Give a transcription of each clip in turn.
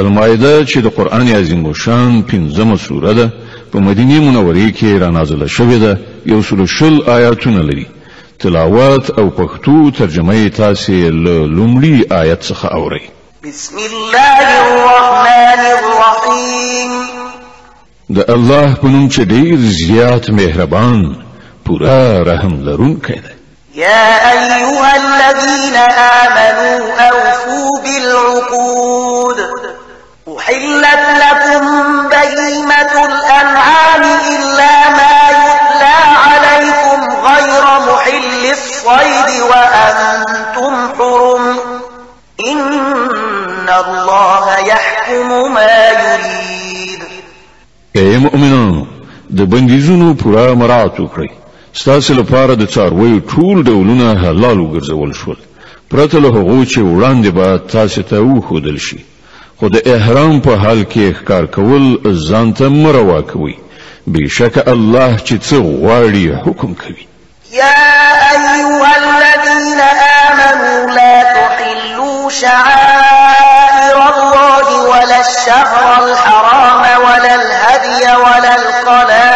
المایده چې د قران عظیم شان پنځمه سوره ده په مدینه منوره کې را نازله شوې ده یو سل شل آیاتونه لري تلاوت او پښتو ترجمه یې تاسې له لومړي آیت څخه اورئ بسم الله الرحمن الرحیم د الله په نوم چې ډیر زیات مهربان پورا رحم لرونکی دی يا أيها الذين آمنوا أوفوا بالعقود أحلت لكم بهيمة الأنعام إلا ما يتلى عليكم غير محل الصيد وأنتم حرم إن الله يحكم ما يريد اے مؤمنون د بندیزونو پورا مراعات وکړئ ستاسو لپاره د څارویو ټول ډولونه حلال وګرځول شول پرته له هغو چې وړاندې به تاسو ته وښودل شي خو د احرام په حال کې احکار کول ځان ته مروا کوي بشک الله چې څه غواړي حکم کوي يا أيها الذين آمنوا لا تحلوا شعائر الله ولا الشهر الحرام ولا الهدي ولا القلائد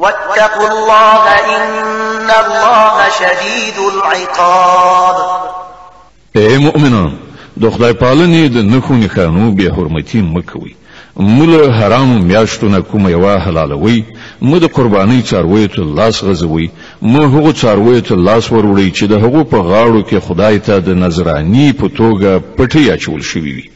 واتقوا الله ان الله شدید العقاب اے مؤمنان د خدای پالنې د نخو نخانو به حرمتي مکوئ مولا حرام میاشتونه کوم یو حلالوي مو د قرباني چاروي ته لاس غزوي مو هغه چاروي ته لاس وروړي چې د هغه په غاړو کې خدای ته د نظراني په توګه پټي اچول شوی وي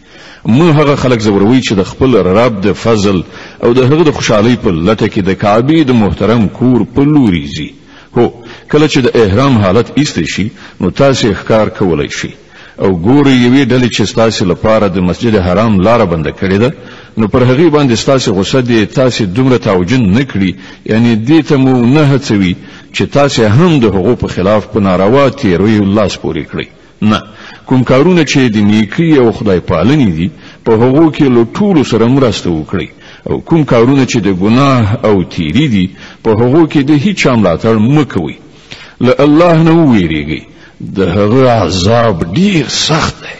موږ هغه خلک زوروي چې د خپل رب د فضل او د هغه د خوشحالۍ په لټه کې د کعبې د محترم کور په لوري ځي هو کله چې د احرام حالت ایستې شي نو تاسو ښکار کولای شئ او ګوري یوې ډلې چې ستاسو لپاره د مسجد حرام لار بند کړې ده نو پر هغه باندې ستاسو غوسه دي تاسو دومره تاوجن نکړي یعنی دې ته مو نه هڅوي چې تاسو هم د حقوق خلاف په ناروا تیروي الله سپوري کړی نه کوم کارونه چې د نیکی او خدای پالنې دي په هغو کې له ټولو سره مرسته وکړئ او کوم کارونه چې د ګناه او تیری دي په هغو کې د هیڅ ملاتړ مه کوئ له الله نه وویریږئ د هغه عذاب ډیر سخت دی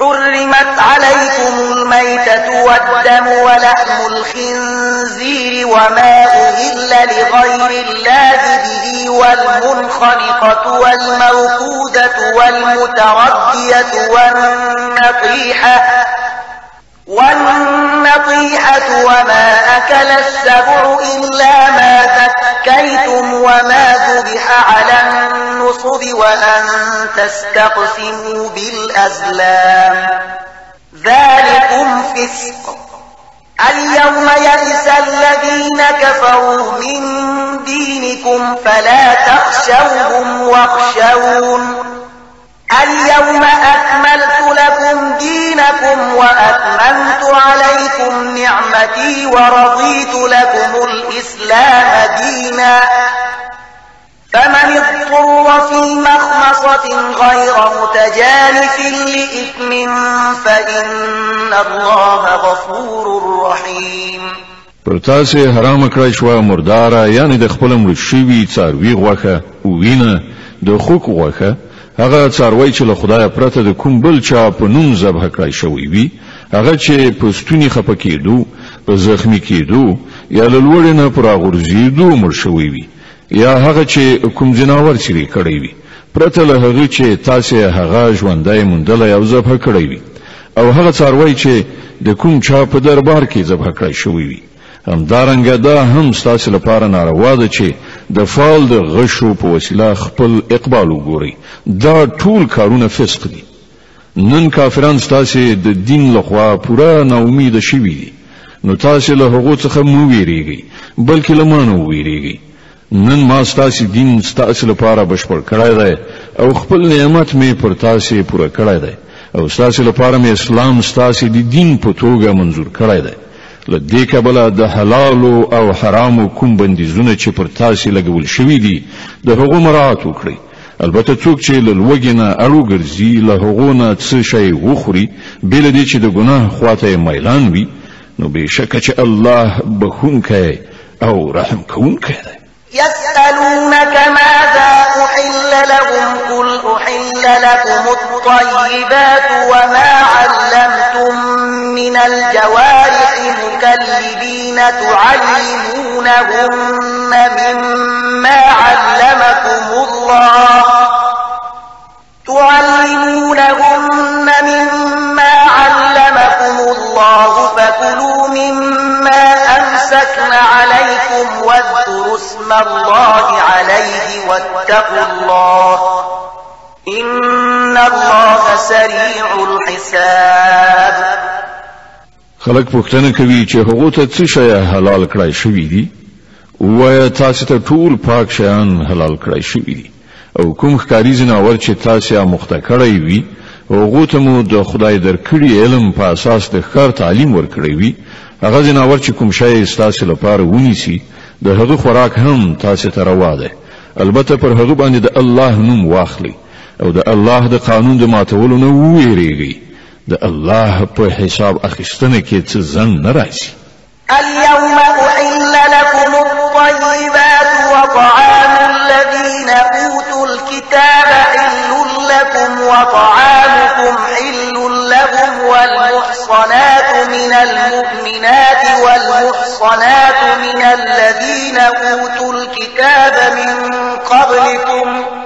حرمت عليكم الميتة والدم ولحم الخنزير وما أهل لغير الله به والمنخلقة والموقودة والمتردية والنطيحة والنطيحة وما أكل السبع إلا ما تكيتم وما ذبح على النصب وأن تستقسموا بالأزلام ذلكم فسق اليوم يئس الذين كفروا من دينكم فلا تخشوهم واخشون اليوم أكملت دينكم وأتممت عليكم نعمتي ورضيت لكم الإسلام دينا فمن اضطر في مخمصة غير متجانف لإثم فإن الله غفور رحيم پر تاسو حرام کړی شو مرداره یعنی د خپل مړ شوی څاروي غوخه او وینه د خوک غوخه هغه څاروي چې له خدای پرته د کوم بل چا په نوم ذبح کړای شوی وي هغه چې پستونی خپکیدو په زخمی کیدو یا له لوړ نه پر غورځیدو مړ شوی وي یا هغه چې کوم جناور شری کړی وي پرته له هغه چې تاسو هغه ژوندای مونډل یا ذبح کړی وي او هغه څاروي چې د کوم چا په دربار کې ذبح کړای شوی وي همدارنګه دا هم ستاسو لپاره ناروا ده چې د فال د غشو په وسیله خپل اقبال وګوري دا ټول کارونه فسق دي نن کافران ستاسو د دین لخوا پوره ناامید شوي دي نو تاسو له هغه څخه مو ویریږئ بلکې له مانو ویریږئ نن ما ستاسو دین ستاسو لپاره بشپړ کړای دی او خپل نعمت می پر تاسو پوره کړای دی او ستاسو لپاره می اسلام ستاسو د دین په توګه منزور کړای دی لدې کبله د حلال او حرام کوم بندیزونه چې پر تاسو لګول شوی دي د هغو مراعات وکړئ البته څوک چې لوګینه اړو ګرځي له هغو نه څه شی وخوري بل دې چې د ګناه خواته میلان وي نو به شک چې الله بخونکی او رحم کوونکی دی يسألونك ماذا أحل لهم قل أحل لكم الطيبات وما علمتم من الجوارح المكلبين تعلمونهن مما علمكم الله تعلمونهن مما علمكم الله فكلوا مما أمسكن عليكم واذكروا اسم الله عليه واتقوا الله إن الله سريع الحساب خلک پوښتنه کوي چې هغه ته څه شی حلال کړای شوی دی وایا تاسو ته ټول پاک شیان حلال کړای شوی دی او کوم ښکاری زناور چې تاسو یې مخته کړی وي هغه ته مو د خدای درکړي علم په اساس د ښکار تعلیم ورکړی وي هغه زناور چې کوم شی تاسو لپاره ونیسي د هغه خوراک هم تاسو ته روا ده البته پر هغه باندې د الله نوم واخلي او د الله د قانون د ماتولو نه ویریږي د الله په حساب اخیستنه کې څه زن نه راځي اليوم احل لكم الطيبات وطعام الذين اوتوا الكتاب حل لكم وطعامكم حل لهم والمحصنات من المؤمنات والمحصنات من الذين اوتوا الكتاب من قبلكم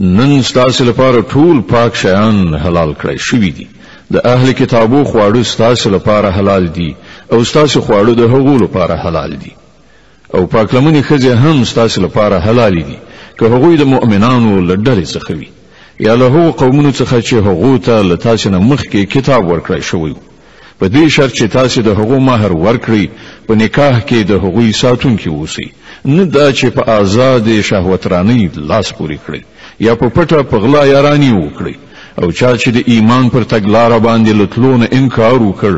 نن ستاسو لپاره ټول پاک شیان حلال کړی شوی دي د اهل کتابو خواړه ستاسو لپاره حلال دي او ستاسو خواړه د هغو لپاره حلال دي او پاک لمنې خځه هم ستاسو لپاره حلال دي که هغوی د مؤمنانو لډلې څخه وي یا له هغو قومونو څخه چې هغو ته له تاسو نه مخکې کتاب ورکړی شوی په دې شرط چې تاسو د هغو مہر ورکړي په نکاح کې د هغوی ساتونکي اوسئ نه دا چې په آزاد شهوترانی لاس پوري کړئ یا په پټه په غلا یارانی وکړي او چا چې د ایمان پر تګلاره باندې لتلونه انکار وکړ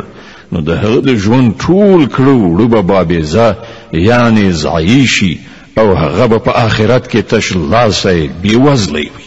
نو د هغه د ژوند ټول کړو وړو به بابېزه یعنې ضایع شي او هغه به په آخرت کې تش لاسه بېوزلی وي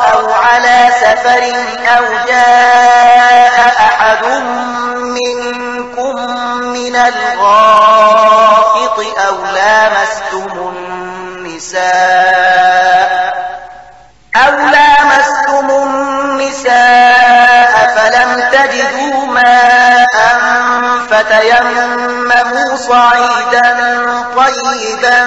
سفر أو جاء أحد منكم من الغائط أو لامستم النساء أو لامستم النساء فلم تجدوا ماء فتيمموا صعيدا طيبا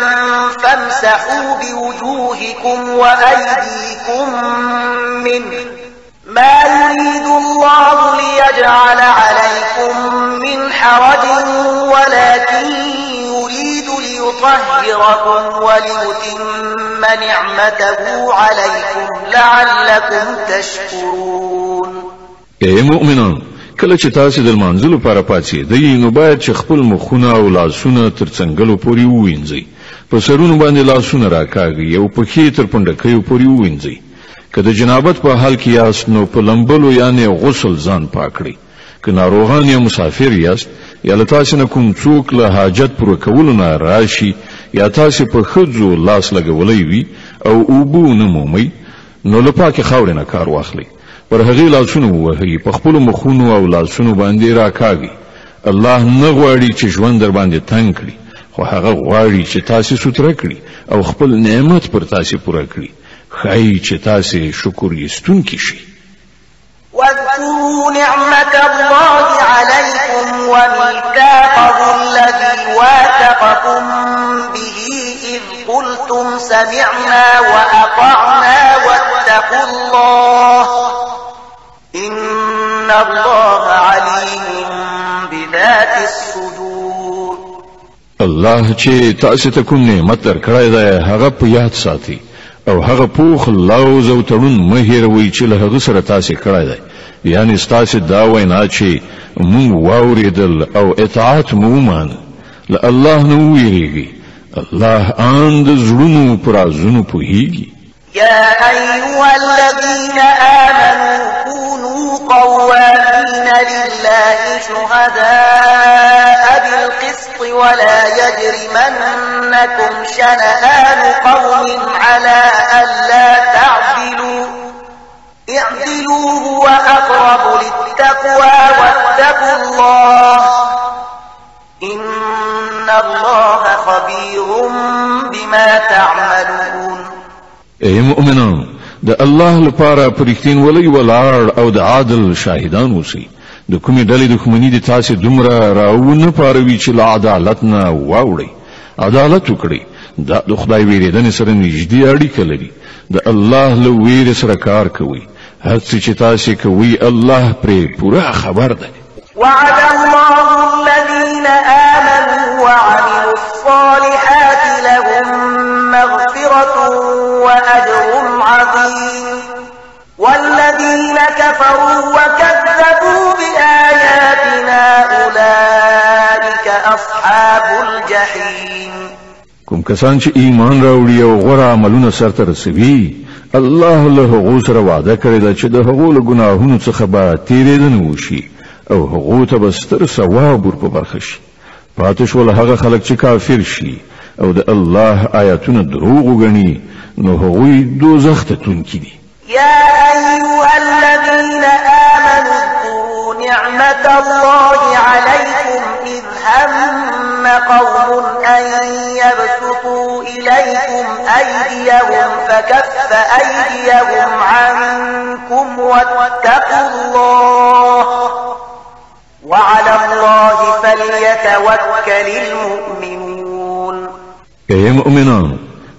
فامسحوا بوجوهكم وأيديكم منه ما يريد الله ليجعل عليكم من حرج ولكن يريد ليطهركم وليتم نعمته عليكم لعلكم تشكرون اے مؤمنان کله چې تاسو د منځلو لپاره پاتې دی نو باید چې خپل مخونه او لاسونه تر څنګلو پوري ووینځي په سرونو باندې لاسونه راکاږي او په خې تر پندکې پوري ووینځي که د جنابت په حال کې یاست نو په لمبلو یعنی غسل ځان پاکړي که ناروغان یا مسافر یاست یا له تاسو نه کوم څوک له حاجت پوره کولو نه راشي یا تاسو په خځو لاس لګولې وي او اوبو نه مومي نو له پاکه خاورې نه کار واخلي پر هغې لاسونه ووهي په خپلو مخونو او لاسونو باندې راکاږي الله نه غواړي چې ژوند در باندې تنگ کړي خو هغه غواړي چې تاسو ستر کړي او خپل نعمت پر تاسو پوره کړي خی چې تاسې شکر ایستونکي شئ واذكروا نعمة الله عليكم وميثاقه الذي واثقكم به إذ قلتم سمعنا وأطعنا واتقوا الله إن الله عليم بذات الصدور الله چې تاسو ته کوم نعمت درکړای دی هغه په یاد ساتي او هغه پوخ لوز او تړون مه هیروي چې له هغه سره تاسو کړای دی یعنی تاسو دا وینا چې مونږ واوریدل او اطاعت مو مان له الله نو ویریږي الله آن د زړونو پر ازونو پوهیږي یا ایها الذین آمنوا قوامين لله شهداء بالقسط ولا يجرمنكم شنآن قوم على ألا تعدلوا اعدلوه وأقرب للتقوى واتقوا الله إن الله خبير بما تعملون أي مؤمنون د الله لپاره پرختین ولې ولاړ او د عادل شاهدان اوسئ د کومې ډلې دښمنی د تاسو دومره راوونه پاروي چې لا عدالت نه واوړي عدالت وکړي دا د خدای ویریدنې سره نږدې اړیکه لري د الله له ویرې سره کار کوي هر څه چې تاسو کوي الله پرې پوره خبر ده وعد الله الذين آمنوا وعملوا الصالحات والذين كفروا وكذبوا بآياتنا أولئك أصحاب الجحيم کوم کسان چې ایمان راوړي او غوړه عملونه سرته رسوي الله له هغو سره وعده کړی ده چې د هغو له ګناهونو څخه به تیرېدنه وشي او هغو ته به ستر ثواب ور په برخه شي پاتې شول هغه خلک چې کافر شي او د الله آیاتونه دروغ وګڼي نو هغوی دوزخ ته تونکي دي يا أيها الذين آمنوا اذكروا نعمة الله عليكم إذ هم قوم أن يبسطوا إليكم أيديهم فكف أيديهم عنكم واتقوا الله وعلى الله فليتوكل المؤمنون ای مؤمنانو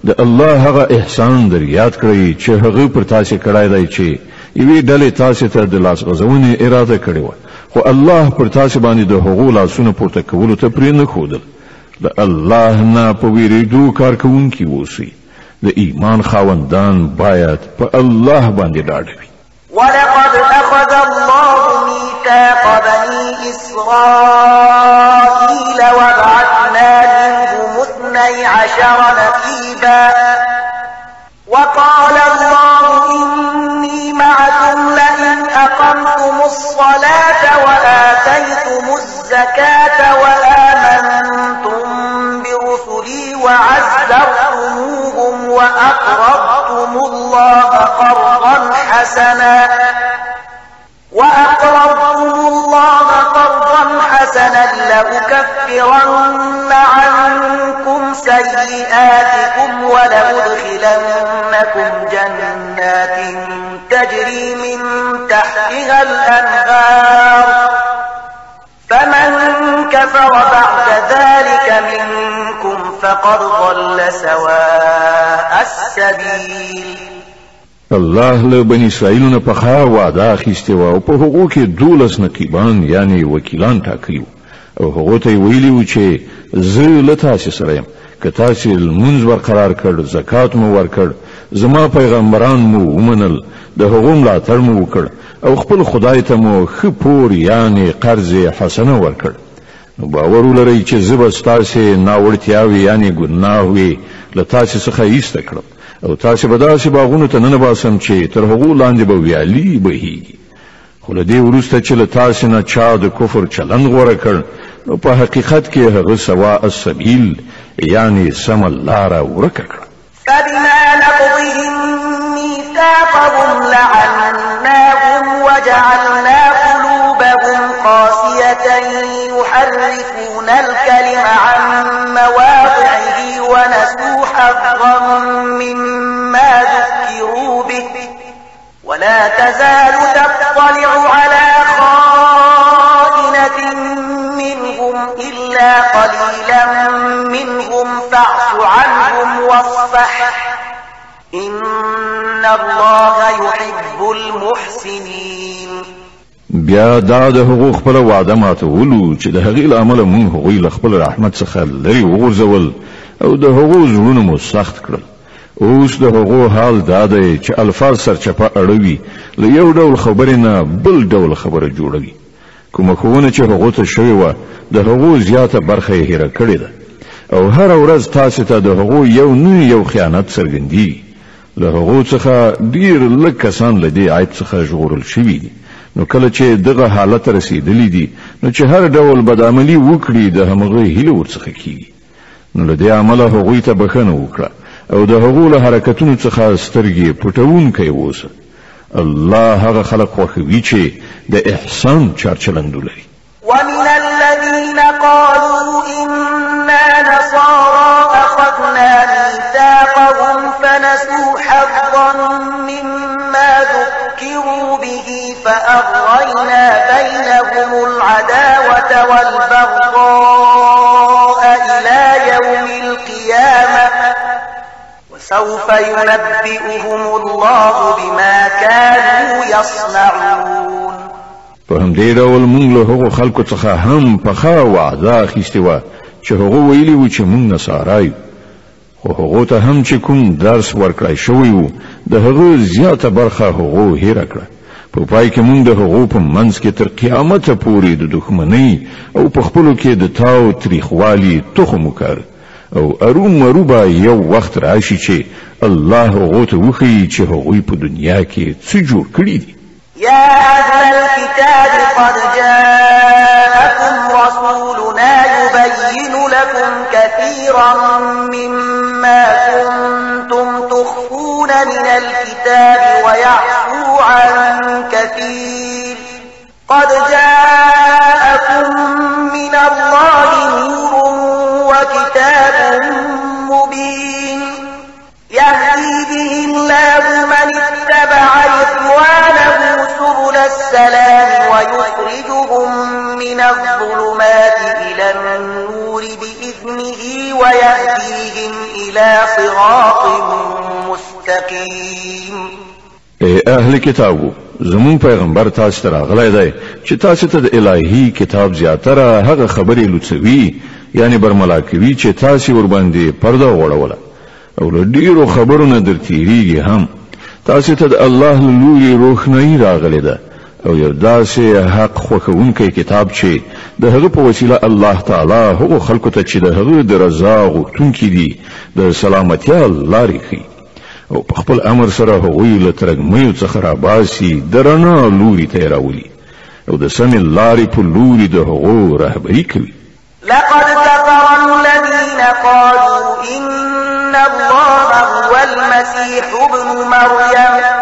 د الله هغه احسان در یاد کړئ چې هغه پر تاسو کړای دی چې یوې ډلې تاسو ته د لاس غزونې اراده کړې و خو الله پر تاسو باندې د هغو لاسونو پورته کولو ته پرې نه ښودل د الله نه په ویریدو کار کوونکي اوسئ د ایمان خاوندان باید په الله باندې ډاډ وي ولقد أخذ الله ميثاق بني إسرائيل وبعثنا اثني عشر نكيبا وقال الله إني معكم لئن أقمتم الصلاة وآتيتم الزكاة وآمنتم برسلي وعزرتموهم وأقرضتم الله قرضا حسنا وأقرضتم الله قرضا حسنا لأكفرن عنكم سيئاتكم ولأدخلنكم جنات تجري من تحتها الأنهار فمن كفر بعد ذلك منكم فقد ضل سواء السبيل الله له بنی اسرائیلو نه پخا وعده اخیستې وه او په هغو کې دولس نقیبان یعنی وکیلان ټاکلي او هغو ته یې ویلي وو چې زه له تاسې سره یم که تاسې لمونځ برقرار کړ زکات مو ورکړ زما پیغمبران مو ومنل د هغو ملاتړ مو وکړ او خپل خدای ته مو ښه پور یعنی قرض حسنه ورکړ نو باور ولرئ چې زه به ستاسې ناوړتیاوې یعنی ګناهوې له تاسې څخه ایسته کړم او تاسو به دا باغونو ته نه چې تر هغو لاندې به ویالي بهيږي خو له دې وروسته چې له تاسو نه چا د کفر چلند غوره کړ نو په حقیقت کې هغه سوا السبیل یعنی سم لاره ورکه کړه فبما نقضهم ميثاقهم لعناهم وجعلنا قلوبهم قاسية يحرفون الكلم عن مواضعه ونسوا حظا مما ذكروا به ولا تزال تطلع على خائنة منهم إلا قليلا منهم فاعف عنهم واصفح إن الله يحب المحسنين بیا دا د هغو خپله وعده ماتولو چې د هغې له امله موږ هغوی له خپل رحمت څخه لرې وغورځول او د هغو زړونو مو سخت کړل اوس د هغو حال دا دی چې الفاظ سرچپه اړوي له یو ډول خبرې نه بل ډول خبره جوړوي کومه ښوونه چې هغو ته شوې وه د هغو زیاته برخه یې هیره کړې ده او هره ورځ تاسو ته د هغو یو نوی یو خیانت څرګندېږي له هغو څخه ډیر لږ کسان له دې عیب څخه ژغورل شوي دي نو کله چې دغه حالت رسیدلی دي نو چې هر ډول بدعملي وکړي د همغه هیله ورڅخه کیږي نو له عمله هغوی ته بخنه وکړه او د هغو له حرکتونو څخه سترګې پټوونکی اوسه الله هغه خلق خوښوي چې د احسان چارچلندو لري ومن الذين قالوا إنا نصارى أخذنا ميثاقهم فنسوا حظا مما ذكروا به فأغرينا بينهم العداوة والبغضاء فينبئهم الله بما كانوا يصنعون په همدې ډول موږ له هغو خلکو څخه هم پخا وعده اخیستې وه چې هغو ویلي وو چې موږ نصارا یو خو هغو ته هم چې کوم درس ورکړی شوی وو د هغو زیاته برخه هغو هیره کړه په پا پای کې موږ د هغو په منځ کې تر قیامته پورې د دښمنۍ او په خپلو کې د تاو تریخوالي تخم وکړ او اروم وروبا یو وخت راشي چې الله هغه وخی چې هغه په دنیا کې څه جوړ کړی دي يا أهل الكتاب قد جاءكم رسولنا يبين لكم كثيرا مما كنتم تخفون من الكتاب السلام ويخرجهم من الظلمات إلى النور بإذنه ويهديهم إلى صراط مستقيم اے اهل کتابو زمون پیغمبر تاسو ته راغلی دی چې تاسو ته د الهي کتاب زیاتره هغه خبرې لوڅوي یعنی برملا کوي چې تاسو ور باندې پرده وړوله او له ډیرو خبرو نه درتیریږي هم تاسو ته د الله لوري روښنايي راغلی ده او یرداسه حق خوخونکی کتاب چې د هغه په وسیله الله تعالی هغه خلکو ته چې د هغه د رضا غوښتونکي دي د سلامتیا لارې ښیي او په خپل امر سره هغوی له ترګمیو څخه راباسي د رڼا لوري ته راولي او د سمې لارې په لوري د هغو رهبري کوي لقد كفر الذين قالوا إن الله هو المسيح ابن مريم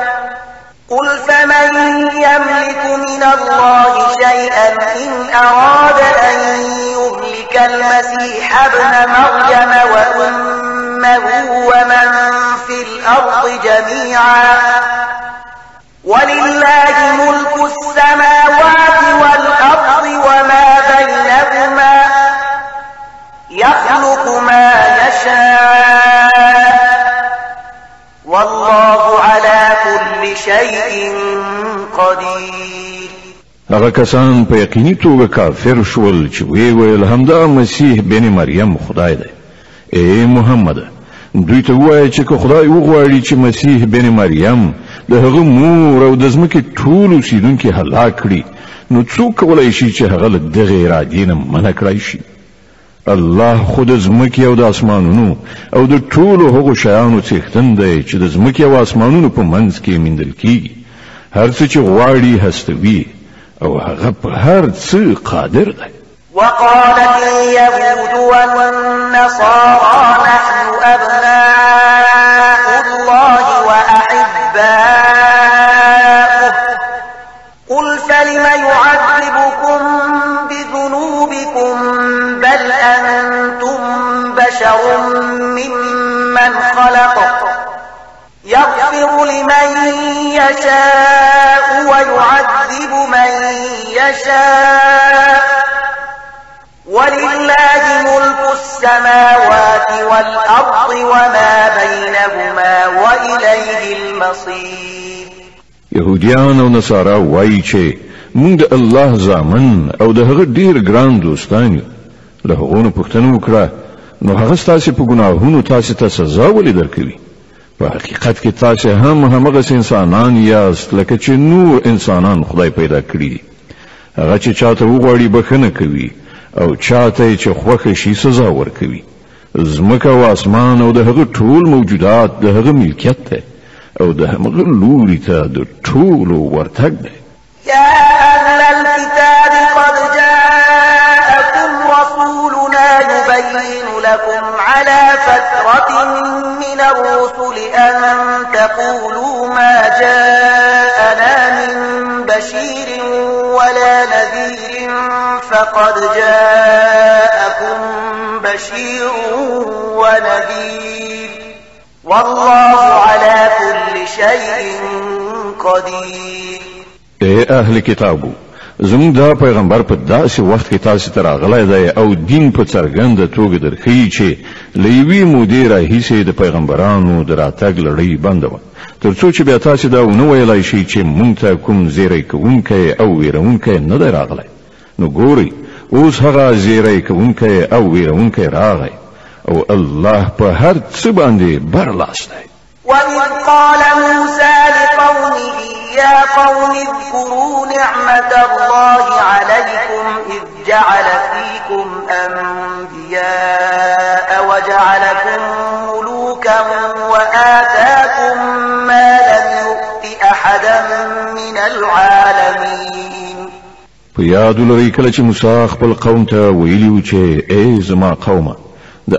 قل فمن يملك من الله شيئا إن أراد أن يهلك المسيح ابن مريم وأمه ومن في الأرض جميعا ولله ملك السماوات شيء قدير هغه کسان په یقیني توګه کافر شول چې وی ویل همدا مسیح بن مریم خدای دی اے محمد دوی ته وایي چې که خدای وغواړي چې مسیح بن مریم د هغه مور او د ځمکې ټول اوسیدونکي هلاک کړي نو څوک کولای شي چې هغه له دغه ارادې نه منع کړای شي الله خود زمکی او د اسمانونو او د ټولو هغو شیانو څښتن دی چې د زمکی او اسمانونو په منځ کې مندل کیږي هر څه چې غواړي هستوي او هغه په هر څه قادر دی وقالت اليهود والنصارى نحن أبناء يشاء ويعذب من يشاء ولله ملك السماوات والأرض وما بينهما وإليه المصير يهوديان او نصارا وایي چې الله زامن او ده هغه ډیر ګران دوستان یو له هغه پوښتنه وکړه نو هغه ستاسو په ګناهونو تاسو ته سزا ولې درکوي په حقیقت کې تاسو هم همغه انسانان یاست لکه چې نور انسانان خدای پیدا کړی هغه چې چاته وګړي بخنه کوي او چاته چې خوخه شي سزا ورکوي زمکه او اسمان او د هغه ټول موجودات د هغه ملکیت ده او د هغه لوري ته د ټول ورتګ ده یا اهل الكتاب لكم على فترة من الرسل أن تقولوا ما جاءنا من بشير ولا نذير فقد جاءكم بشير ونذير والله على كل شيء قدير ايه اهل كتابه زموږ دا پیغمبر په داسې وخت کې تاسو ته راغلی دی او دین په څرګنده توګه درښیي چې له یوې مودې راهیسې د پیغمبرانو د راتګ لړۍ بنده وه تر څو چې بیا تاسو دا ونه ویلی شئ چې موږ ته کوم زیری کوونکی او ویرونکی نه دی راغلی نو ګورئ اوس هغه زیری کوونکی او ویرونکی راغی او الله په هر څه باندې برلاس دی وَإِذْ قَالَ مُوسَى لِقَوْمِهِ يا قوم اذكروا نعمة الله عليكم إذ جعل فيكم أنبياء وجعلكم ملوكا وآتاكم ما لم يؤت أحدا من العالمين په یاد لري کله چې موسی خپل قوم ته ویلیو چې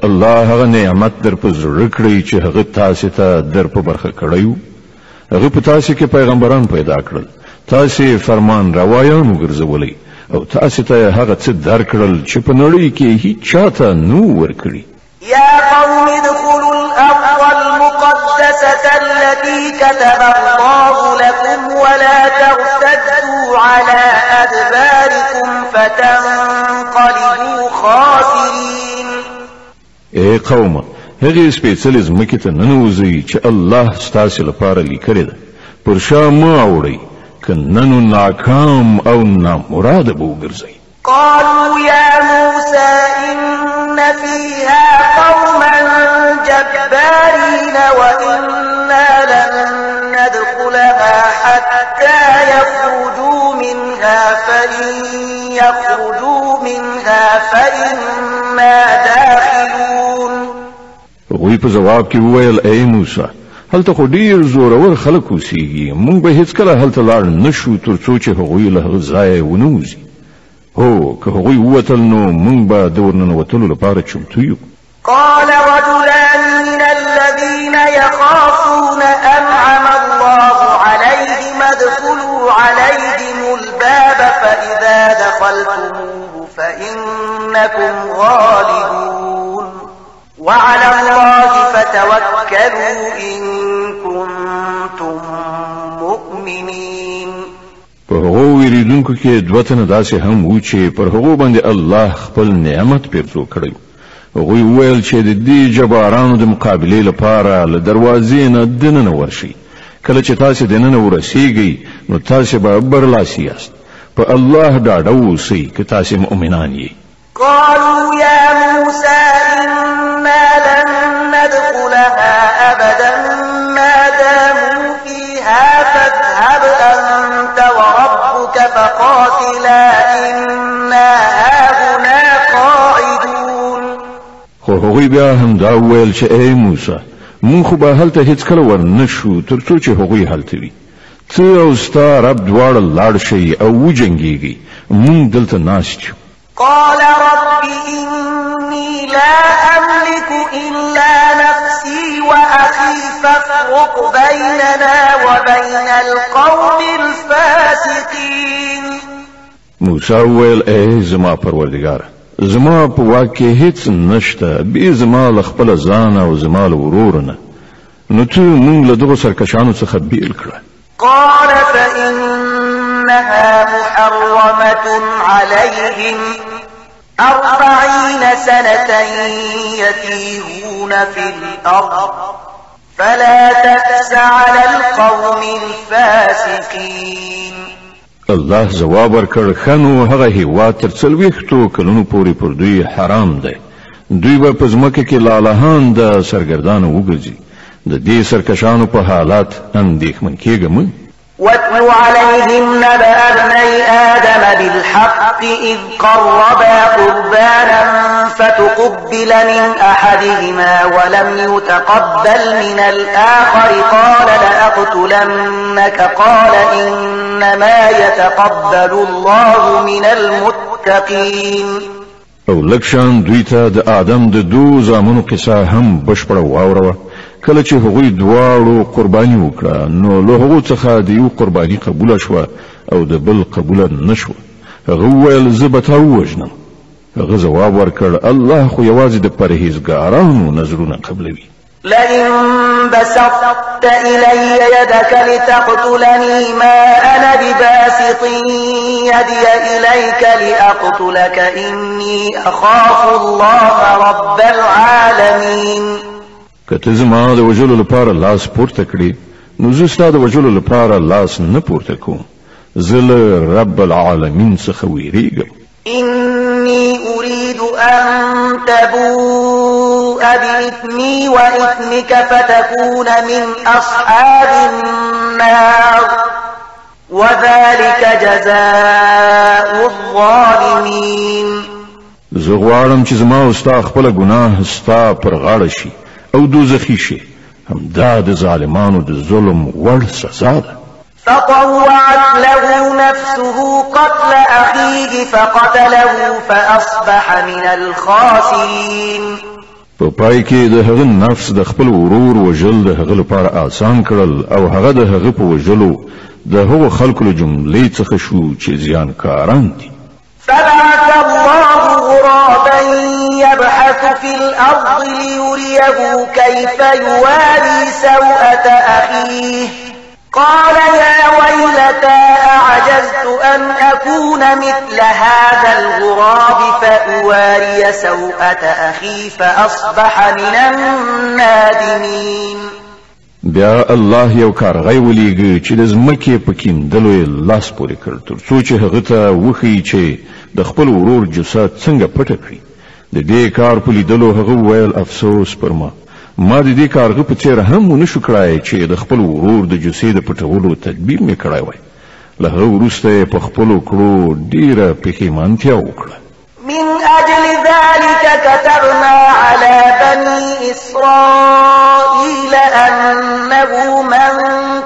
الله هغه نعمت در په زړه کړی چې هغه تاسو در په برخه هغه په تاسو کې پیغمبران پیدا کړل تاسو فرمان روایان وګرځولئ او تاسو ته هغه څه درکړل چې په نړۍ کې هیڅ چاته نو ورکړي يا قوم ادخلوا الأرض المقدسة التي كتب الله لكم ولا ترتدوا على أدباركم فتنقلبوا خاسرين اي قومه هغه سپیڅلې ځمکې ته ننوځي چې الله ستاسو لپاره لیکلې ده پر شا مه اوړئ که نه ناکام او نامراده به وګرځئ قالوا يا موسى إن فيها قوما جبارين وإنا لن ندخلها حتى يخرجوا منها فإن يخرجوا منها فإنا داخلون هغوی په جواب کې وویل ای موسی هلته خو ډیر زورور خلک اوسیږي موږ به هیڅکله هلته لاړ نه شو تر څو چې هغوی له هغه ځایه ونوځي هو که هغوی ووتل نو موږ به د ورننوتلو لپاره چمتو یو قال رجلان من الذين يخافون أنعم الله عليهم ادخلوا عليهم الباب فإذا دخلتموه فإنكم غالبون وعلى الله تفعلوا إن كنتم مؤمنين په هغو ویریدونکو کې دوه تنه داسې هم وو چې پر هغو باندې الله خپل نعمت پیرزو کړی هغوی وویل چې د دې جبارانو د مقابلې لپاره له دروازې نه دننه ورشي کله چې تاسو دننه ورسیږئ نو تاسو به برلاسي یاست په الله ډاډه اوسئ که تاسو مؤمنان یئ قالوا يا موسى إنا لن يدخلها أبدا ما داموا فيها فاذهب أنت وربك فقاتلا إنا هاهنا قاعدون خو هغوی بیا هم دا وویل چې ای موسی مونږ خو به هلته هیڅکله ور نه شو تر څو چې هغوی هلته وي ته او ستا رب دواړه لاړ شئ او وجنګېږي مونږ دلته ناست یو قال رب إني لا أملك إلا نفسي وأخي فافرق بيننا وبين القوم الفاسقين موسى ويل ايه زما پروردگار زما په واکه هیڅ نشته به زما له خپل ځان او زما له ورور نه نو ته مونږ له دغه سرکشانو څخه بیل کړه قال فإنها محرمة عليهم أربعين سنة يتيهون في الأرض فلا تأس على القوم الفاسقين الله جواب ورکړ خنو هغه هیوا تر څلويختو کلونو پورې پر دوی حرام دی دوی به په ځمکه کې لالهان د سرګردانو وګرځي د دې سرکشانو په حالات اندېښمن کېږم واتل عليهم نبأ ابني آدم بالحق إذ قربا قربانا فتقبل من أحدهما ولم يتقبل من الآخر قال لأقتلنك قال إنما يتقبل الله من المتقين او لکشان دويتا د آدم د دو زامنو قصه هم بشپړه واوروه کله چې هغوی دواړو قرباني وکړه نو له هغو څخه د یو قرباني قبوله شوه او د بل قبوله نه شوه هغه وویل زه به تا ووژنم هغه ځواب ورکړ الله خو یوازې د پرهیزګارانو نظرونه قبلوي لئن بسطت إلي يدك لتقتلني ما أنا بباسط يدي إليك لأقتلك إني أخاف الله رب العالمين کته زما د وجلو لپاره لاس پورته کړي نو زه ستا د وجلو لپاره لاس نه پورته کوم زه له رب العالمین څخه ویریږم إني أريد أن تبوء بإثمي وإثمك فتكون من أصحاب النار وذلك جزاء الظالمين زه غواړم چې زما او ستا خپله ګناه ستا پر غاړه شي او دوزخي شي همدا د ظالمانو د ظلم وړ سزا ده فطوعت له نفسه قتل أخيه فقتله فأصبح من الخاسرين په پای کې د هغه نفس د خپل ورور وجل د هغه لپاره آسان کړل او هغه د هغه په وجلو د هغو خلکو له جملې څخه شو چې زیانکاران دي فبعث الله غرابا يبحث في الأرض ليريه كيف يواري سوءة أخيه قال يا ويلتى أعجزت أن أكون مثل هذا الغراب فأواري سوءة أخي فأصبح من النادمين بیا الله یو کار غي وليږي چې د زمکه پکیم د لوی لاس پورې کړ تر څو چې هغه ته وخی چې د خپل ورور جسات څنګه پټ کړی د دې کار په لیدلو هغه ویل افسوس پر ما ما د دې کارغه په څیر هم ونه شو کړای چې د خپل ورور د جسې د پټولو تدبیر مې کړای وای له هغه وروسته په خپل کړو ډیره پښیمانتیا وکړه من اجل ذلك كتبنا على بني اسرائيل انه من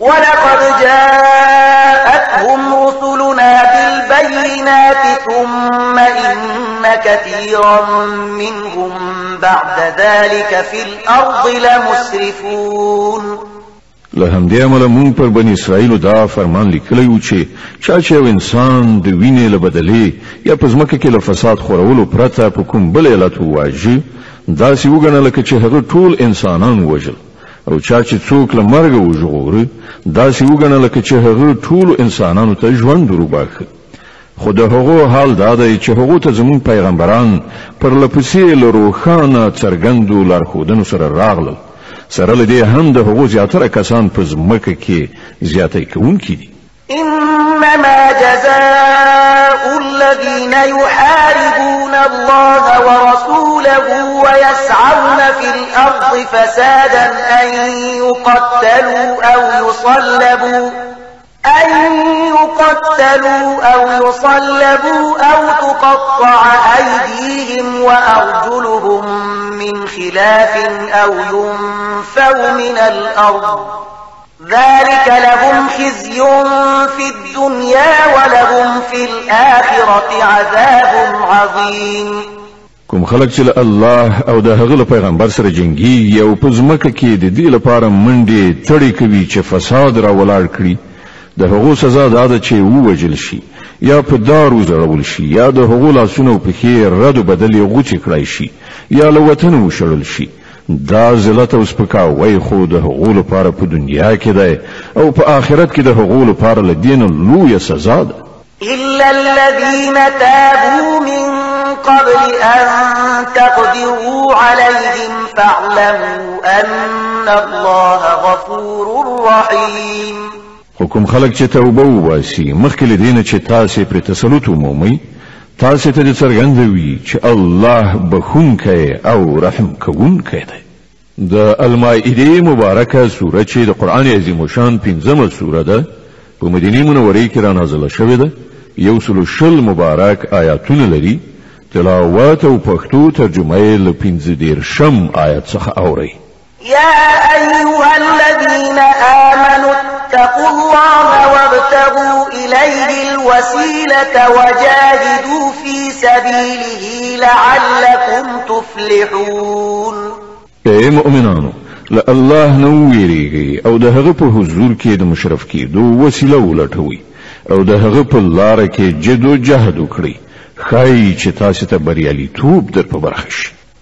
ولقد جاءتهم رسلنا بالبينات ثم إن كثيرا منهم بعد ذلك في الأرض لمسرفون له همدې عمله مونږ پر بنی اسرائیلو دا فرمان لیکلی و چې چا چې یو انسان د وینې له بدلې یا په ځمکه کې له فساد خورولو پرته په کوم بل علت وواژي داسې وګڼه لکه چې هغه ټول انسانان وژل او چا چې څوک له مرګ وژغوري دا چې وګڼل لکه چې هغه ټول انسانانو ته ژوند وروباخه خو د هغو حال دا دی چې هغو ته زمون پیغمبران پر لپسې لروخانه څرګندو لارښودنو سره راغلل سره لدې هم د هغو زیاتره کسان په ځمکه کې زیاتې کوونکي دي إنما جزاء الذين يحاربون الله ورسوله ويسعون في الأرض فسادا أن يقتلوا أو يصلبوا أن يقتلوا أو يصلبوا أو تقطع أيديهم وأرجلهم من خلاف أو ينفوا من الأرض ذلك لهم خزي في الدنيا ولهم في الآخرة عذاب عظيم کوم خلک چې الله او د هغه پیغمبر سره جنگي یو پزمکه کې د دې لپاره منډې تړي کوي چې فساد را ولاړ کړي د هغو سزا دا ده چې ووجل شي یا په دار وزړول شي یا د هغو لاسونو په خیر رد بدلې غوچې کړای شي یا له وطن وشړل شي دا ذلت او سپکاوی خو د هغو لپاره په دنیا کې دی او په آخرت کې د هغو لپاره له دینه لویه سزا ده إلا الذين تابوا من قبل أن تقدروا عليهم فاعلموا أن الله غفور رحيم حکم خلق چې توبه وباسي مخکې له دینه چې تاسې پرې تسلط ومومئ تاسو ته څرګندوي چې الله بخونکی او رحم کوونکی دی د المائده مبارکه سوره چې د قران عظیم شان پنځمه سوره ده په مدینه منوره کې را نازله شوې ده یو سلو شل مبارک آیاتونه لري تلاوت او پښتو ترجمه یې له پنځه دیرشم آیت څخه اوري يا أيها الذين آمنوا اتقوا الله وابتغوا إليه الوسيلة وجاهدوا في سبيله لعلكم تفلحون اے مؤمنانو له الله نو او د هغه په حضور کې د مشرف کېدو وسيله ولټوي او د په لار کې جد او جهد وکړي خای چې تاسو ته بریالي توپ در په برخه شي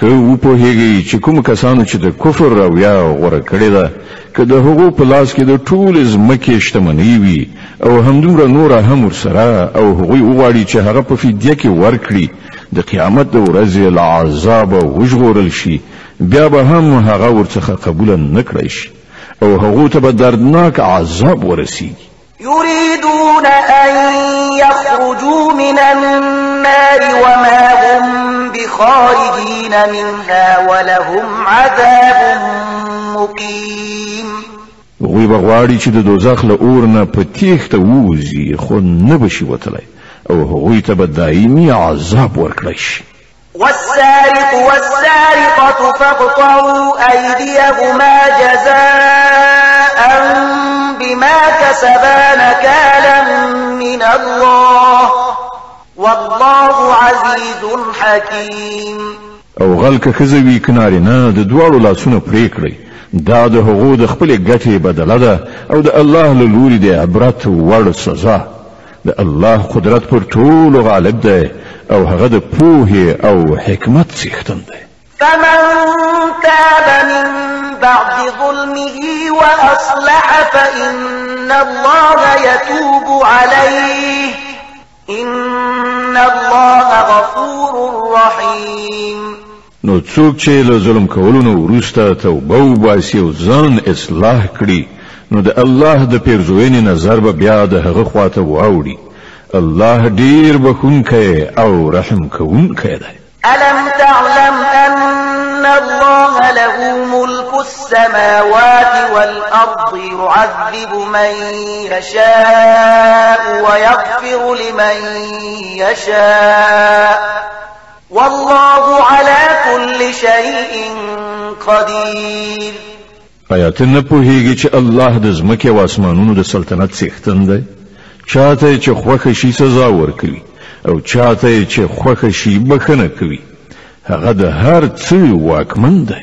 که و پوهیږي چې کوم کسانو چې د کفر او یا غوره کړی ده که د هغو په لاس کې د ټول ځمکې شتمنۍ وي او همدومره نوره هم ورسره او هغوی وغواړي چې هغه په فدیه کې ورکړي د قیامت د ورځې له عذابه وژغورل شي بیا به هم هغه ورڅخه قبوله نه کړی شي او هغو ته به دردناک عذاب ورسیږي يريدون أن يخرجوا من النار وما هم بخارجين منها ولهم عذاب مقيم وی بغواړي چې د دوزخ له اور نه په تیښته ووزي خو نه بشي وتلی او هغوی تا با دائمی عذاب ورکړی شي والسارق والسارقة فاقطعوا أيديهما جزاء بما كسبا نكالا من الله والله عزيز حكيم او غلک خزوی کناری نه د دواړو لاسونو پرې کړی دا د هغو د خپلې ګټې بدله ده او د الله له لوري د عبرت وړ سزا د الله قدرت پر ټولو غالب دی او هغه د پوهې او حکمت څښتن دی فمن تاب من بعد ظلمه وأصلح فإن الله يتوب عليه إن الله غفور رحيم نو څوک چې له ظلم کولو وروسته توبه وباسي او ځان اصلاح کړي نو د الله د پیرزوینې نظر به بیا د هغه خواته واوړي الله ډیر بخونکی او رحم کوونکی دی الم تعلم ان الله له السماوات والأرض يعذب من يشاء ويغفر لمن يشاء والله على كل شيء قدير آیا ته نه پوهیږي چې الله د ځمکې او اسمانونو د سلطنت څښتن دی چاته چې خوښه شي سزا ورکوي او چاته چې خوښه شي بخنه کوي هغه د هر څه واکمن دی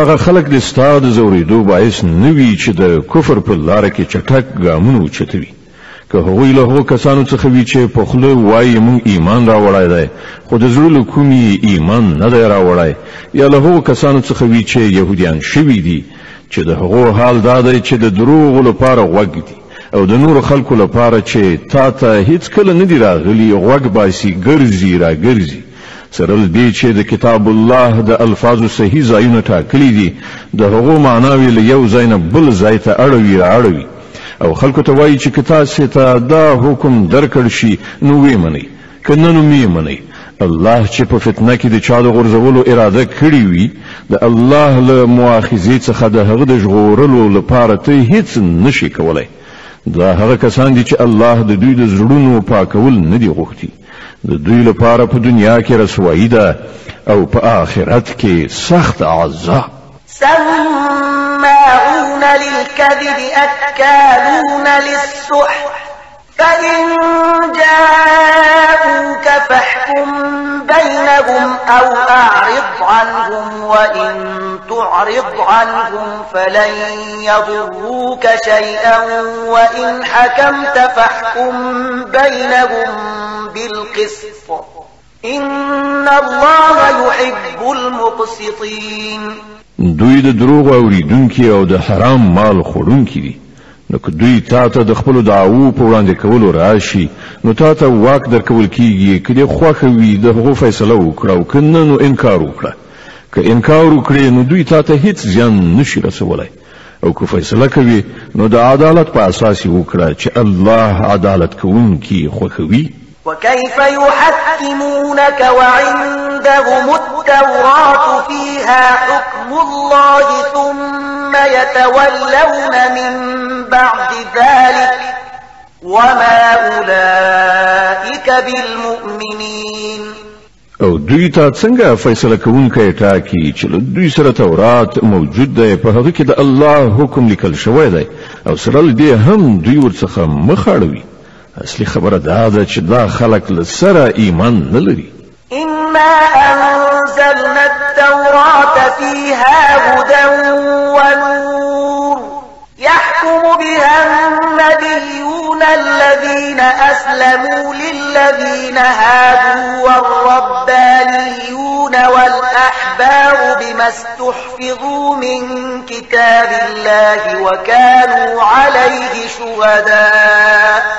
هغه خلک د ستاد زوریدو باعث نوي چې د کفر په لار کې چټک ګامونه اوچتوي که هغوی له هغو کسانو څخه وي چې په خوله وایي موږ ایمان راوړی دی خو د زړه له کومې ایمان نه دی راوړی یا له هغو کسانو څخه وي چې یهودیان شوي دي چې د هغو حال دا دی چې د دروغو لپاره غوږ دي او د نور خلکو لپاره چې تا ته هیڅ کله نه دی راغلی غوږ باسي ګرځي را ګرځي سره دې چې د کتاب الله د الفاظو صحیح ځایونه ټاکلي دي د هغو معناوې له یو ځای نه بل ځای ته اړوي اړوي او خلکو ته وایي چې کتاب ته دا حکم درکړ شي نو وې مني کنه نو مې مني الله چې په فتنه کې د چا د غرزولو اراده کړی وي د الله له مؤاخذې څخه د هغه د ژغورلو لپاره ته هیڅ نشي کولای دا هغه کسان دي چې الله د دوی د زړونو پاکول نه دی غوښتي د دوی لپاره په دنیا کې رسوایی ده او په آخرت کې سخت عذاب سماعون للكذب أكالون للسحت فإن جاءوك فاحكم بينهم أو أعرض عنهم وإن تعرض عنهم فلن يضروك شيئا وإن حكمت فاحكم بينهم بالقسط إن الله يحب المقسطين دوی د دروغ اوریدونکي او د حرام مال خوړونکي نو که دوی تا ته د خپل دعوو په وړاندې کولو راشي نو تا ته واک درکول کیږي کله خوخه وي د هغو فیصله وکړه او کنه نو انکار وکړه که انکار وکړي نو دوی تا ته هیڅ ځان نشي رسولای او که فیصله کوي نو د عدالت په اساس وکړه چې الله عدالت کوونکی خوخوي وكيف يحكمونك وعندهم التوراة فيها حكم الله ثم يتولون من بعد ذلك وما أولئك بالمؤمنين او دوی ته څنګه فیصله کوونکی ټاکي چې له دوی سره تورات موجود دی په هغه کې د الله حکم لیکل شوی دی او سره دې هم دوی ورڅخه مخ اصلي خبر دا چې دا خلک لسره ایمان نه لري انا انزلنا التوراه فيها هدى ونور يحكم بها النبيون الذين اسلموا للذين هادوا والربانيون والاحبار بما استحفظوا من كتاب الله وكانوا عليه شهداء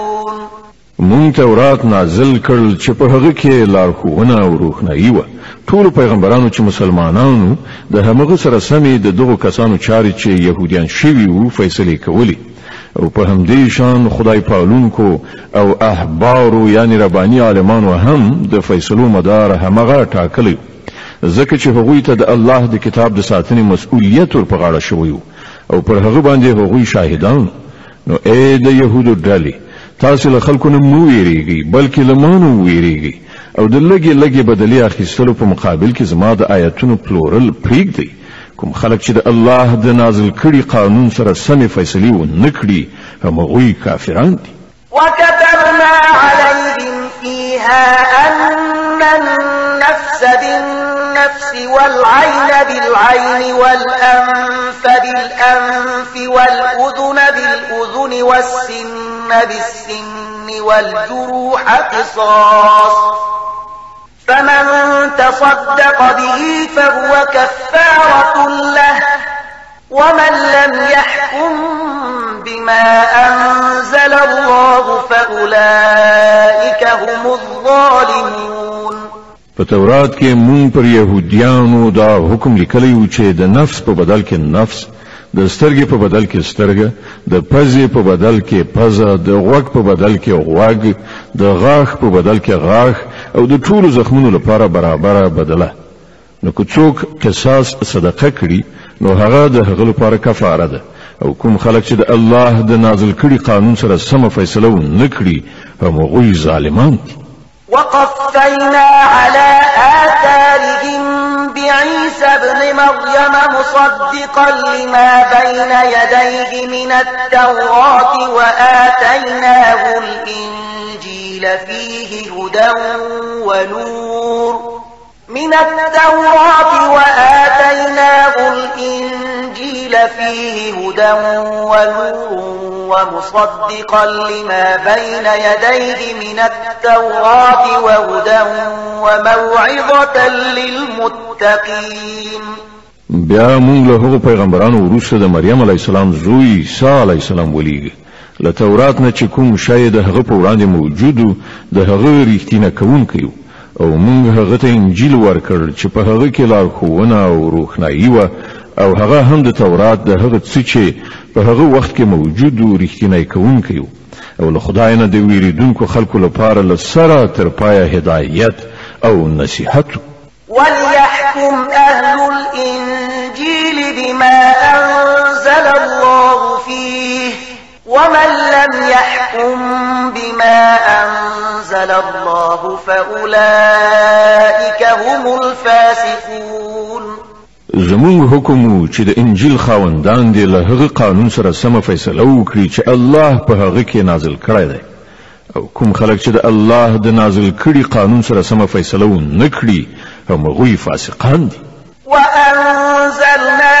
مونږ تورات نازل کړل چې په هغه کې لارښوونه او روښنايي و ټول پیغمبرانو چې مسلمانانو د همغه سره سمې د دغو کسانو چارې چې يهوديان شوي وو فیصلې کولې او په همدې شان خدای پالونکو او احبارو یعنی ربانی عالمانو هم د فیصلو مدار همغه ټاکلی ځکه چې هغوی ته د الله د کتاب د ساتنې مسؤلیت ور په غاړه شوی او پر هغه باندې هغوی شاهدان نو اې د يهودو ډلې تاسو له خلکو نه مو ویریږي بلکې له مانو ویریږي او د لګي لګي بدلی اخیستلو په مقابل کې زما د آیتونو پلورل پریږدي کوم خلک چې د الله د نازل کړي قانون سره سمې فیصلې و نه کړي همغوی کافران دي وكتبنا عليهم فيها أن النفس بالنفس والعين بالعين والأنف بالأنف والأذن بالأذن والسن بالسن والجروح قصاص فمن تصدق به فهو كفارة له ومن لم يحكم بما أنزل الله فأولئك هم الظالمون فتورات تورات مون پر يهوديانو دا حکم لیکلی و دا نفس په بدل کې نفس د سترګې په بدل کې سترګه د پزې په بدل کې پزه د غوږ په بدل کې غوږ د غاښ په بدل کې غاښ او د ټولو زخمونو لپاره برابره بدله نو که څوک قصاص صدقه کړي نو هغه د هغه لپاره کفاره ده او کوم خلک چې د الله د نازل کړي قانون سره سمه فیصله ونه کړي همغوی ظالمان دي وقفینا علی آثارهم بعيسى ابن مريم مصدقا لما بين يديه من التوراة وآتيناه الإنجيل فيه هدى ونور من التوراة وآتيناه الإنجيل فيه هدى ونور ومصدقا لما بين يديه من التوراة وهدى وموعظة للمتقين بیا موږ له هغو پیغمبرانو وروسته د مریم علی السلام زوی عیسی علی السلام ولیږه له تورات نه چې کوم شی د هغه په وړاندې موجود د هغه رښتینه کوونکی و او موږ هغه ته انجیل ورکړ چې په هغه کې لارښوونه او روښنایي وه او هغه هم د تورات د هغه څه چې په هغه وخت کې موجود و رښتینی کوونکی و او له خدای نه د ویریدونکو خلکو لپاره له سره تر پایه هدایت او نصیحت وليحكم أهل الإنجيل بما أنزل الله فيه ومن لم يحكم بما أنزل أنزل الله فأولئك هم الفاسقون زمونږ حکم چې د انجیل خاوندان دی له هغه قانون سره سم فیصله وکړي چې الله په هغه کې نازل کړی دی او کوم خلک چې د الله د نازل کړي قانون سره سم فیصله ونکړي هم غوي فاسقان دي وانزلنا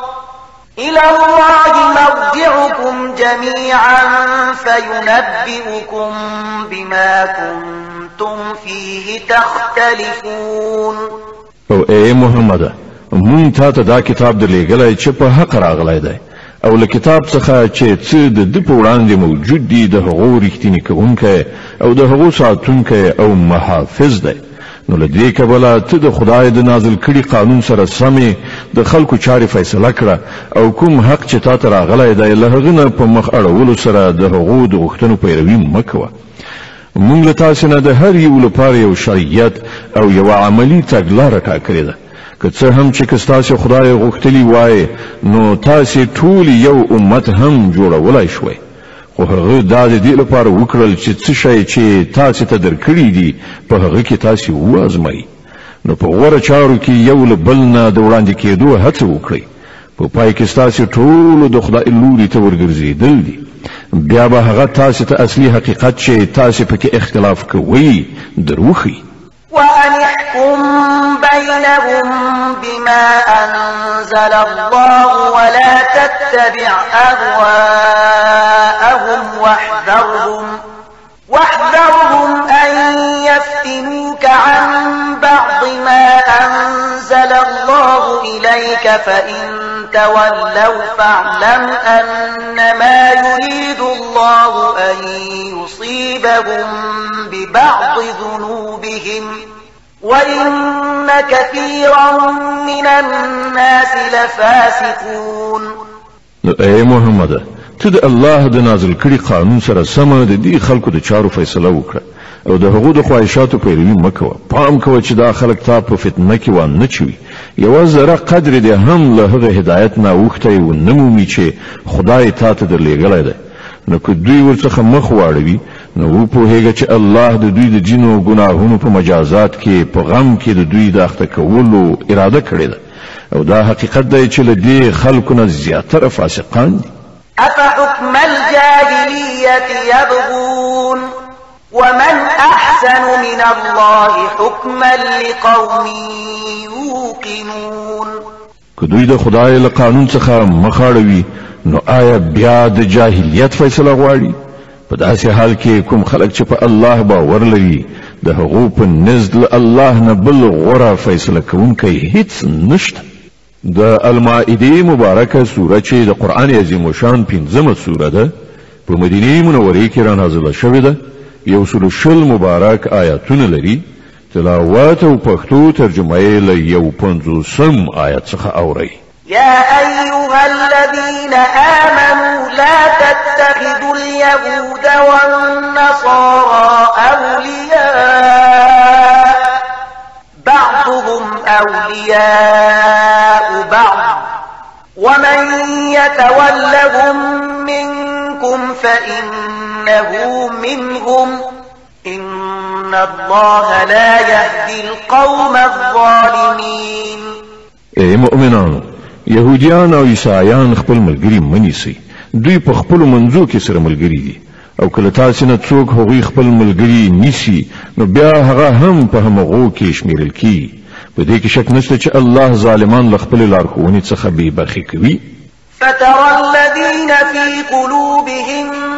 إلى الله مرجعكم جميعا فينبئكم بما كنتم فيه تختلفون او اي محمد مون تا ته دا کتاب د لېګلای چې په حق راغلی دی او له کتاب څخه چې څه د د په وړاندې موجود دي د هغو رښتینی کوونکی او د هغو ساتونکی او محافظ دی نو له دې کبله ته د خدای د نازل کړي قانون سره سمې د خلکو چارې فیصله کړه او کوم حق چې تا ته راغلی دی له هغه نه په مخ اړولو سره د هغو د غوښتنو پیروي مه کوه موږ له تاسو نه د هر یو لپاره یو شریعت او یو عملی تګلاره ټاکلې ده که څه هم چې کستاسو خدای غوښتلی وای نو تاسو ټول یو امت هم جوړولای شوئ خو هغه دا د دې لپاره وکړل چې څه شی چې تاسو ته درکړي دي په هغه کې تاسو وازمای نو په غوړه چارو کې یو له بل نه د وړاندې کېدو هڅه وکړئ په پای کې تاسو ټول د خدای لوري ته ورګرځېدل دي بیا به هغه تاسو ته اصلي حقیقت چې تاسو پکې اختلاف کوي دروخی وأن احكم بينهم بما أنزل الله ولا تتبع أهواءهم واحذرهم, واحذرهم أن يفتنوك عن الله إليك فإن تولوا فاعلم أن ما يريد الله أن يصيبهم ببعض ذنوبهم وإن كثيرا من الناس لفاسقون أي محمد تد الله دنازل كري قانون سر سمد دي خلق دي چارو فيصله وکړه او د هغو د خواهشاتو پیروي مه کوه پام کوه چې دا خلک تا په فتنه کې وان نه چوي یوه ذره قدر دې هم له هغه هدایت نه اوښتی و نه مومي چې خدای تا ته درلیږلی دی نو که دوی ورڅخه مخ واړوي نو وپوهیږه چې الله د دوی د جینو ګناهونو په مجازات کې په غم کې د دوی د اخته کولو اراده کړې ده او دا حقیقت دی چې له دې خلکو نه زیاتره فاسقان دي افحکم الجاهلیت یبغون ومن أحسن من الله حكما لقوم يوقنون که دوی د خدای له قانون څخه مخاړوي نو آیا بیا د جاهلیت فیصله غواړي په داسې حال کې کوم خلک چې په الله باور لري د هغو په نزد له الله نه بل غوره فیصله کوونکی هیڅ نشته د المائده مبارکه سوره چې د قرآن عظیم شان پنځمه سوره ده په مدینه منورې کې را نازله شوې ده یو سل شل مبارک آیاتونه لري تلاوات و پختو ترجمه یې له یو پنځوسم آیت څخه اوري يا أيها الذين آمنوا لا تتخذوا اليهود والنصارى أولياء بعضهم أولياء بعض ومن يتولهم منكم فإن له منهم إن الله لا يهدي القوم الظالمين اے مؤمنانو يهوديان او عیسایان خپل ملګری منیسي دوی په خپل منځو کې سره ملګری دي او کله تاسو نه څوک هغوی خپل ملګری نیسی نو بیا هغه هم په همغو کې شمیرل کیږي په دې کې شک نشته چې الله ظالمان له خپل لارښوونې څخه بې برخې کوي فترى الذين في قلوبهم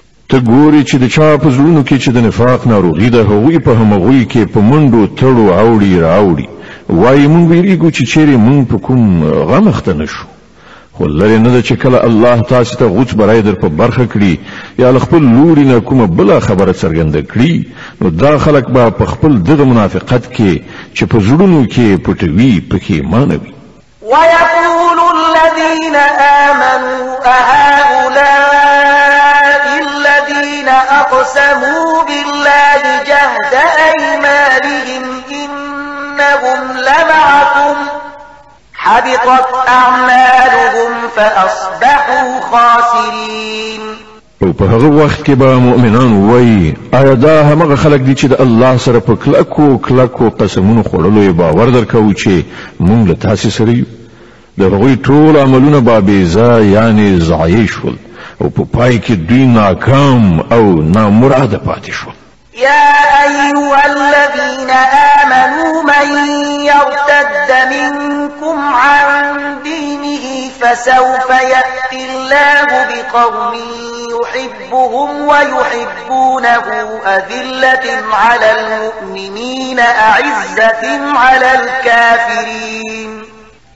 ته ګوري چې د چا په زړونو کې چې د نفاق ناروغي ده هغوی په همغوی کې په منډو تړو اوړي راوړي وایي مونږ ویریږو چې چیرې مونږ په کوم غم اخته نه شو خو لرې نه ده چې کله الله تاسو ته غوڅ برای در په برخه کړي یا له خپل لوري نه کومه بله خبره څرګنده کړي نو دا خلک به په خپل دغه منافقت کې چې په زړونو کې پټوي پکې مانوي ويقول الذين آمنوا أهؤلاء الذين أقسموا بالله جهد أيمانهم إنهم لمعكم حبطت أعمالهم فأصبحوا خاسرين او په هغه وخت کې به مؤمنان وایي آیا دا هغه خلک دي چې د الله سره په کلکو کلکو قسمونو خوړلو یې باور درکوي چې موږ له تاسې سره یو د هغوی ټول عملونه بابېزه یعنې ضایع شول او په پای کې دوی ناکام او نامراده پاتې شو يا أيها الذين آمنوا من يرتد منكم عن دينه فسوف يأتي الله بقوم يحبهم ويحبونه أذلة على المؤمنين أعزة على الكافرين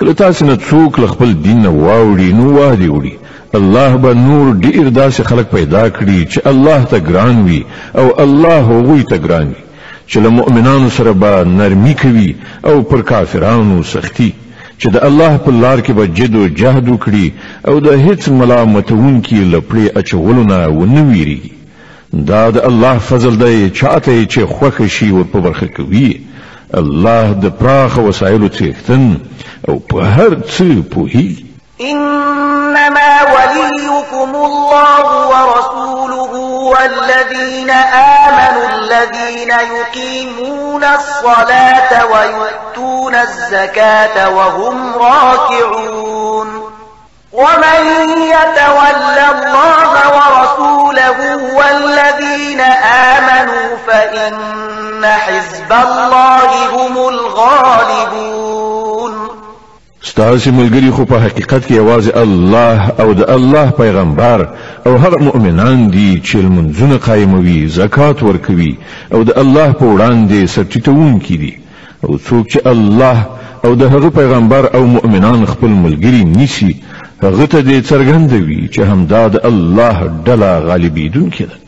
کله تاسو نه څوک خپل دین واوړي نو واړي وړي الله به نور ډیر داسې خلک پیدا کړي چې الله ته ګران وي او الله هغوی ته ګران وي چې له مؤمنانو سره به نرمي کوي او پر کافرانو سختی چې د الله په لار کې به جد او جهد وکړي او د هیڅ ملامتون کې لپړې اچولو نه ونه ویریږي دا د الله فضل دی چاته چې خوښ شي او په برخه کوي الله د پراخ وسایلو څښتن او په هر څه پوهی انما وليكم الله ورسوله والذين امنوا الذين يقيمون الصلاه ويؤتون الزكاه وهم راكعون ومن يتول الله ورسوله والذين امنوا آمنوا فإن حزب الله هم الغالبون ستاسو ملګری خو په حقیقت کې आवाज الله او د الله پیغمبر او هر مؤمنان دي چې منځونه قائموي زکات ورکوي او د الله په وړاندې سرچټون کړي او څوک چې الله او د هغه پیغمبر او مؤمنان خپل ملګری نیسی هغه ته دې څرګندوي چې همدا د الله ډله غالبیدونکې ده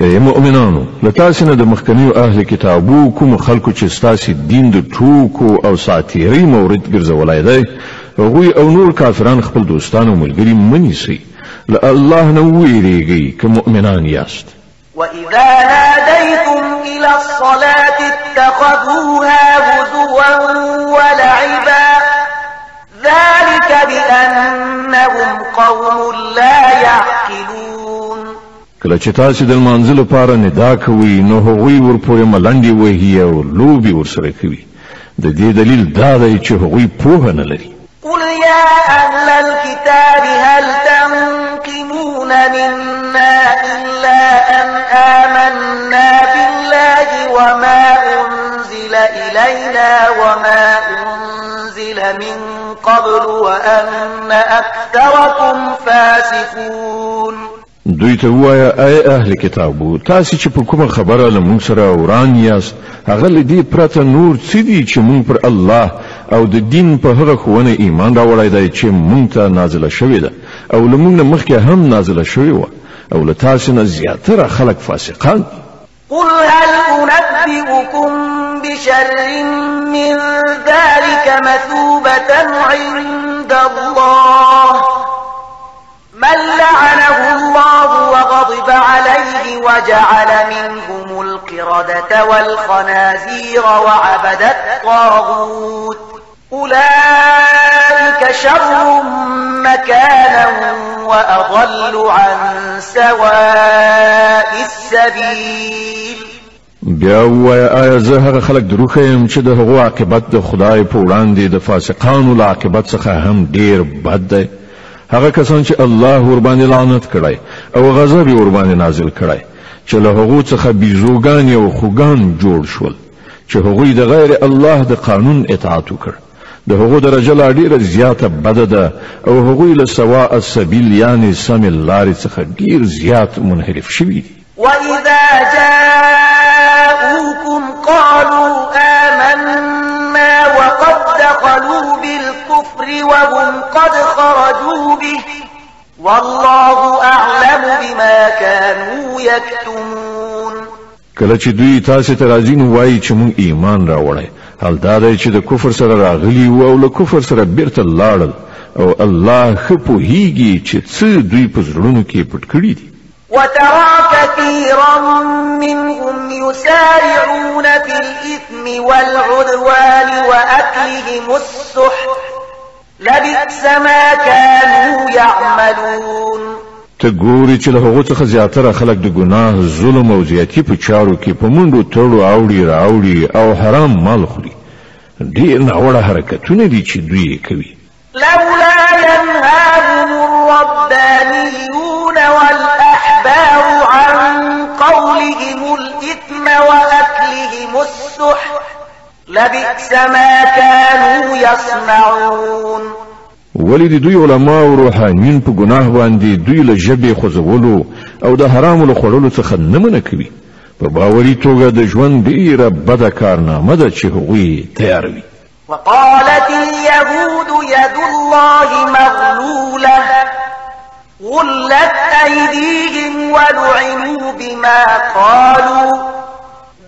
مؤمنانو له تاسو نه د مخکنیو اهل کتابو کوم خلکو چې تاسو دین د ټوکو او ساتیری مورد ګرځولای دی هغوی او نور کافران خپل دوستان او ملګري منیسي له الله نه ویریږي که مؤمنان یاست وإذا ناديتم إلى الصلاة اتخذوها هزوا ولعبا ذلك بأنهم قوم لا کله چې تاسو د منځل لپاره دا کوي نو هغوی ورپورې ملنډي وهي او لوبي ورسره کوي د دې دلیل دا دی چې هغوی پوهه نه لري قل يا أهل الكتاب هل تنقمون منا إلا أن آمنا بالله وما أنزل إلينا وما أنزل من قبل وأن أكثركم فاسقون دوی ته وایا اے اهل کتابو تاسو چې په کومه خبره له موږ سره وران یاست هغه له دې پرته نور څه دي چې موږ پر الله او د دین په هغه خوونه ایمان راوړی دی چې موږ ته نازله شوې ده او له موږ نه مخکې هم نازله شوې وه او له تاسو نه زیاتره خلک فاسقان قل هل أنبئكم بشر من ذلك مثوبة عند الله بل لعنه الله وغضب عليه وجعل منهم القردة والخنازير وعبد الطاغوت أولئك شر مكانا وأضل عن سواء السبيل بیا وای آیا آية زه هغه خلک دروخیم چې د هغو عاقبت د خدای په وړاندې د فاسقانو له عاقبت څخه هم ډیر بد دی هغه کسان چې الله ور باندې لعنت کړی او غضب ور باندې نازل کړی چې له هغو څخه بیزوګان او خوګان جوړ شول چې هغوی د غیر الله د قانون اطاعت وکړ د هغو درجه لا ډیره زیاته بده ده او هغوی له سواء السبیل یعنی سم لارې څخه ډیر زیات منحرف شوي دي وإذا جاءوكم قالوا آمنا وقد دخلوا به وهم قد خرجوا به والله أعلم بما كانوا يكتمون کله چې دوی تاسو ته راځي نو وایي چې مونږ ایمان راوړی حال دا دی چې د کفر سره راغلی وو او له کفر سره بیرته لاړل او الله ښه پوهیږي چې څه دوی په زړونو کې پټ کړي دي وترى كثيرا منهم يسارعون في الإثم والعدوان وأكلهم السحت لبئس ما كانوا يعملون ته ګوري چې له هغو څخه زیاتره خلک د ګناه ظلم او زیاتی په چارو کې په منډو تړو اوړي راوړي او حرام مال خوري ډیر ناوړه حرکتونه دي چې دوی کوي لولا ينهاهم الربانيون والأحبار عن قولهم لبئس ما كانوا يصنعون ولی د دوی علما او روحانیون په ګناه باندې دوی له جبې خوځولو او د حرامو له خوړلو څخه نه منع کوي په باوري توګه د ژوند ډیره بده کارنامه ده چې هغوی تیاروي وقالت اليهود يد الله مغلولة غلت أيديهم ولعنوا بما قالوا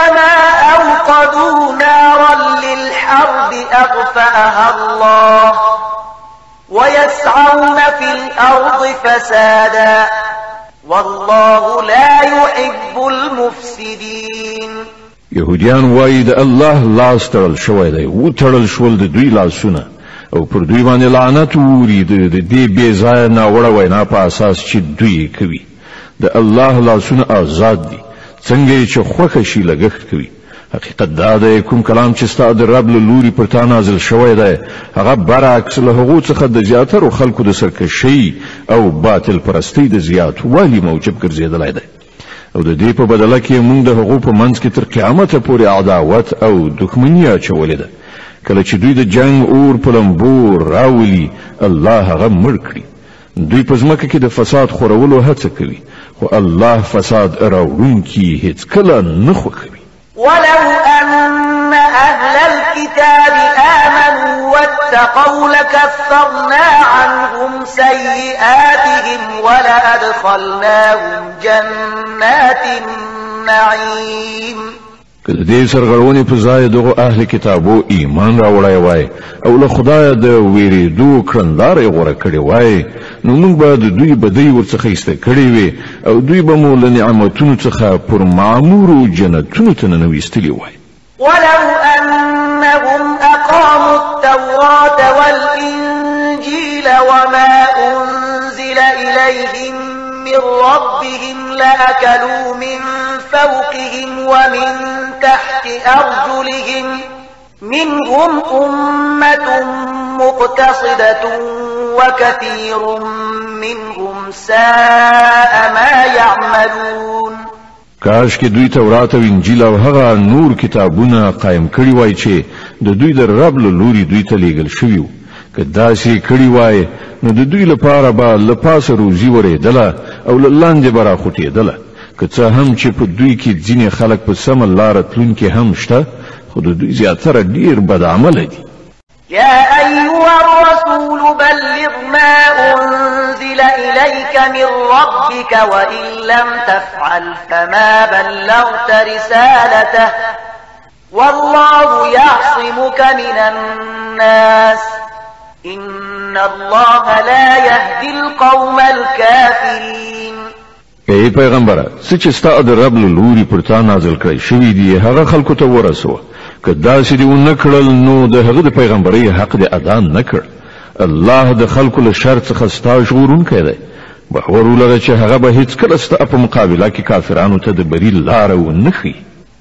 لنا أوقدوا نارا للحرب أغفأها الله ويسعون في الأرض فسادا والله لا يحب المفسدين يهوديان وایي الله لاس تړل شوی دی شول د دوی لاسونه او پر دوی باندې لعنت ووري د دې بې ځایه ناوړه وینا په اساس چې دوی کوي د الله لاسونه آزاد دي څنګه چې خوخه شي لګښت کوي حقیقت دا دی کوم کلام چې ستاسو د رب له لوري پر تا نازل شوی دی هغه برعکس له هغو څخه د زیاترو خلکو د سرکشي او باطل پرستی د زیات والی موجب ګرځېدلی دی او د دې په بدله کې موږ د هغو په منځ کې تر قیامت پورې عداوت او دښمني اچولې ده کله چې دوی د جنگ اور په لمبور راولي الله هغه مړ کړي دوی په ځمکه کې د فساد خورولو هڅه کوي خو الله فساد راوړونکي هیڅ کله نه خوښوي ولو ان اهل الكتاب امنوا واتقوا لكفرنا عنهم سيئاتهم ولادخلناهم جنات النعيم که د دې سرغړونې په ځای دغه اهل کتابو ایمان راوړای وای او له خدای د ویریدو کړندارې غوړه کړې وای نو موږ به د دوی بدی ورڅخه ایسته کړی وي او دوی به مو له نعمتونو څخه پر معمورو جنتونو ته ننویستلی وای ولو انهم اقاموا التوراة والانجيل وما انزل اليهم من ربهم لأكلوا من فوقهم ومن تحت أرجلهم منهم أمة مقتصدة وكثير منهم ساء ما يعملون کاش کې دوی تورات او انجیل او هغه نور کتابونه قائم کړی وای چې د دوی د رب له لوري دوی ته لیږل شوی که دا کړی وای نو د دوی لپاره به لپاسه روزي ورې او لاندې برا خوټېدله که څه هم چې په دوی کې ځینې خلک په سمه لاره تلونکي هم شته خو د دوی زیاتره ډیر بد دي يا أيها الرسول بلغ ما أنزل إليك من ربك وإن لم تفعل فما بلغت رسالته والله يعصمك من الناس إن الله لا يهدي القوم الكافرين ای پیغمبره چې ستا د رب له لوري پر تا نازل کړی شوی دی هغه خلکو ته ورسوه که داسې دی ونه کړل نو د هغه د پیغمبري حق دی ادا نه کړ الله د خلکو له شر څخه ستا ژغورون کړي بهور ولر چې هغه به هیڅ کله ستا په مقابله کې کافرانو ته د بری لار و نه خي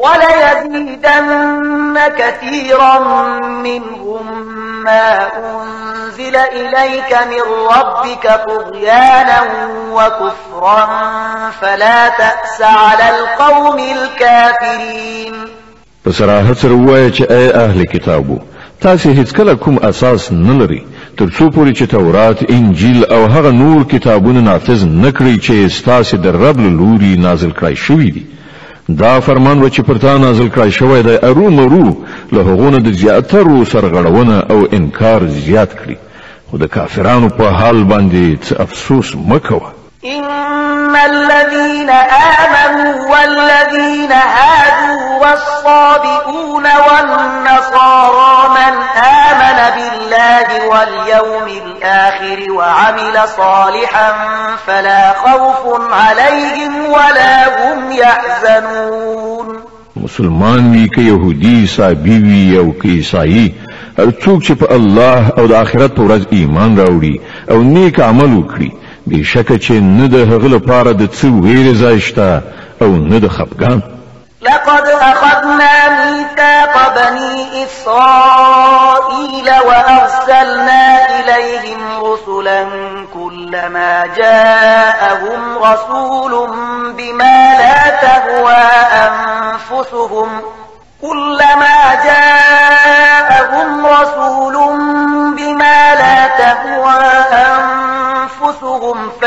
وليزيدن كثيرا منهم ما أنزل إليك من ربك طغيانا وكفرا فلا تأس على القوم الكافرين په صراحت سره اهل کتابو تاسو هیڅ کوم اساس نه لري تر څو پورې چې تورات انجیل او هغه نور کتابونه نافذ نکړي چې تاسو د رب لوري نازل کړی شوی دي دا فرمان و چې پر تا نازل کړی شوی دی ارو مرو له هغونه د زیاترو سرغړونه او انکار زیات کړي خو د کافرانو په حال باندې څه افسوس مکوه إن الذين آمنوا والذين هادوا والصابئون والنصارى من آمن بالله واليوم الآخر وعمل صالحا فلا خوف عليهم ولا هم يحزنون مسلمان وی که یهودی صابی وی او که عیسائی او څوک چې په الله او دا آخرت په ورځ ایمان راوړي او نیک عمل وکړي بشکه چې نه د هغه لپاره د څه ویرې او نه د لقد أخذنا ميثاق بني إسرائيل وأرسلنا إليهم رسلا كلما جاءهم رسول بما لا تهوى أنفسهم كلما جاءهم رسول بما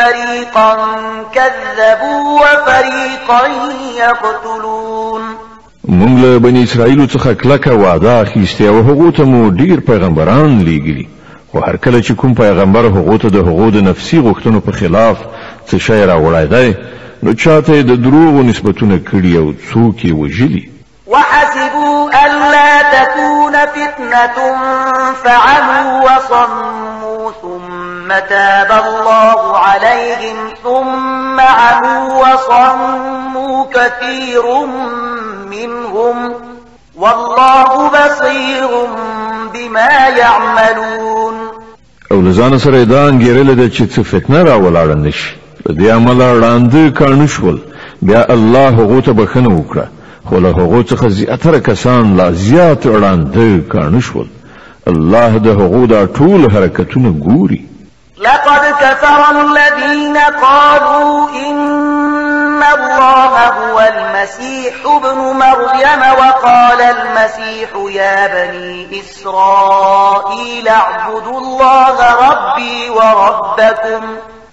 فَرِيقًا كَذَّبُوا وَفَرِيقًا يَقْتُلُونَ موږ له بنی اسرائیل څخه کلکه وعده اخیستې او هغه ته مو ډیر پیغمبران لیږلي خو هر کله چې کوم پیغمبر هغه ته د هغه د نفسي غوښتنو په خلاف څه شی راوړی دی نو چاته د دروغو نسبتونه کړي او څوک یې وژلي وحسبوا ألا تكون فتنة فعلوا وصموا ثم تاب الله عليهم ثم عموا وصموا كثير منهم والله بصير بما يعملون او لزان سره دا انګیرل د چې څه فتنه را ولاړ نشي دې عمل وړاندې کانو بیا الله هغه ته بخنه وکړه خو له هغه څخه زیاتره کسان لا زیات وړاندې کانو شول الله د هغو دا ټول حرکتونه ګوري لقد كفر الذين قالوا إن الله هو المسيح ابن مريم وقال المسيح يا بني إسرائيل اعبدوا الله ربي وربكم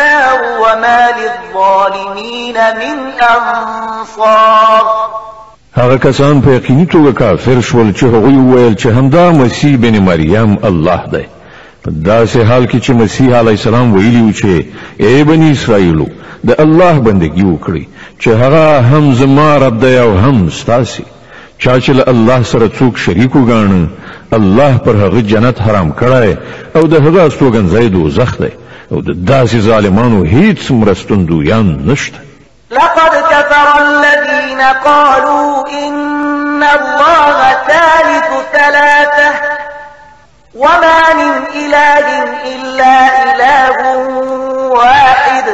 النار وما للظالمین من انصار هغه کسان په یقیني توګه کافر شول چې هغوی وویل چې همدا مسیح بن مریم الله دی په داسې حال کې چې مسیح علی السلام ویلی و چې ای بنی اسرائیلو د الله بندگی وکړي چې هغه هم زما رب دی او هم ستاسي چا چې له الله سره څوک شریک وګاڼه الله پر هغه جنت حرام کړای او د هغه استوګن زیدو زخ دی او د داسې ظالمانو هیڅ مرستندویان نشته لقد كفر الذين قالوا إن الله ثالث ثلاثة وما من إله إلا إله واحد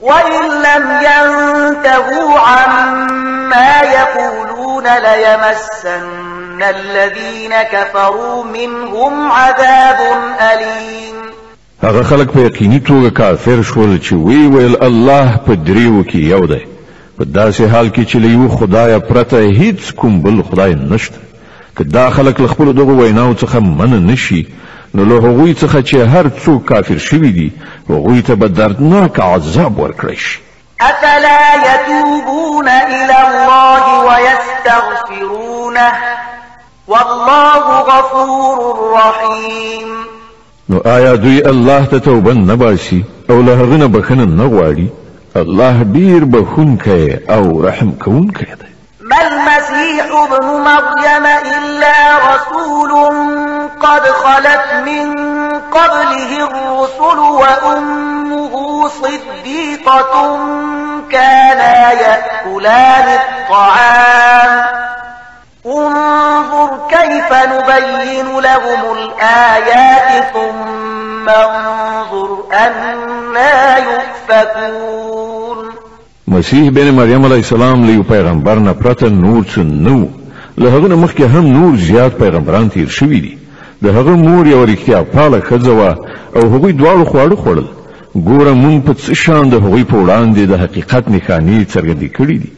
وإن لم ينتهوا عما يقولون ليمسن الذين كفروا منهم عذاب أليم هغه خلک په یقیني توګه کافر شول چې وی ویل الله په دریو کې یو دی په داسې حال کې چې له یو خدای پرته هیڅ کوم بل خدای نشته که دا خلک له خپلو دغو ویناو څخه منه نشي نو له هغوی څخه چې هر څوک کافر شوي دي هغوی ته به دردناک عذاب ورکړی شي افلا يتوبون الى الله ويستغفرونه والله غفور رحيم نو آیا دوی الله ته توبه نه باسي او له هغه نه بخنه نه غواړي الله ډیر کوي او رحم کوون کوي دی ما المسيح ابن مريم إلا رسول قد خلت من قبله الرسل وأمه صديقة كانا يأكلان الطعام انظر كيف نبين لهم الآيات ثم انظر أنا يؤفكون مسیح بن مریم علیه السلام له پیغمبر نه پرته نور څه نو له هغه مخکې هم نور زیات پیغمبران تیر شوي دي د هغه مور یو رښتیا پاله ښځه وه او هغوی دواړو خواړه خوړل ګوره مونږ په څه شان د هغوی په وړاندې د حقیقت نښانې څرګندې کړي دي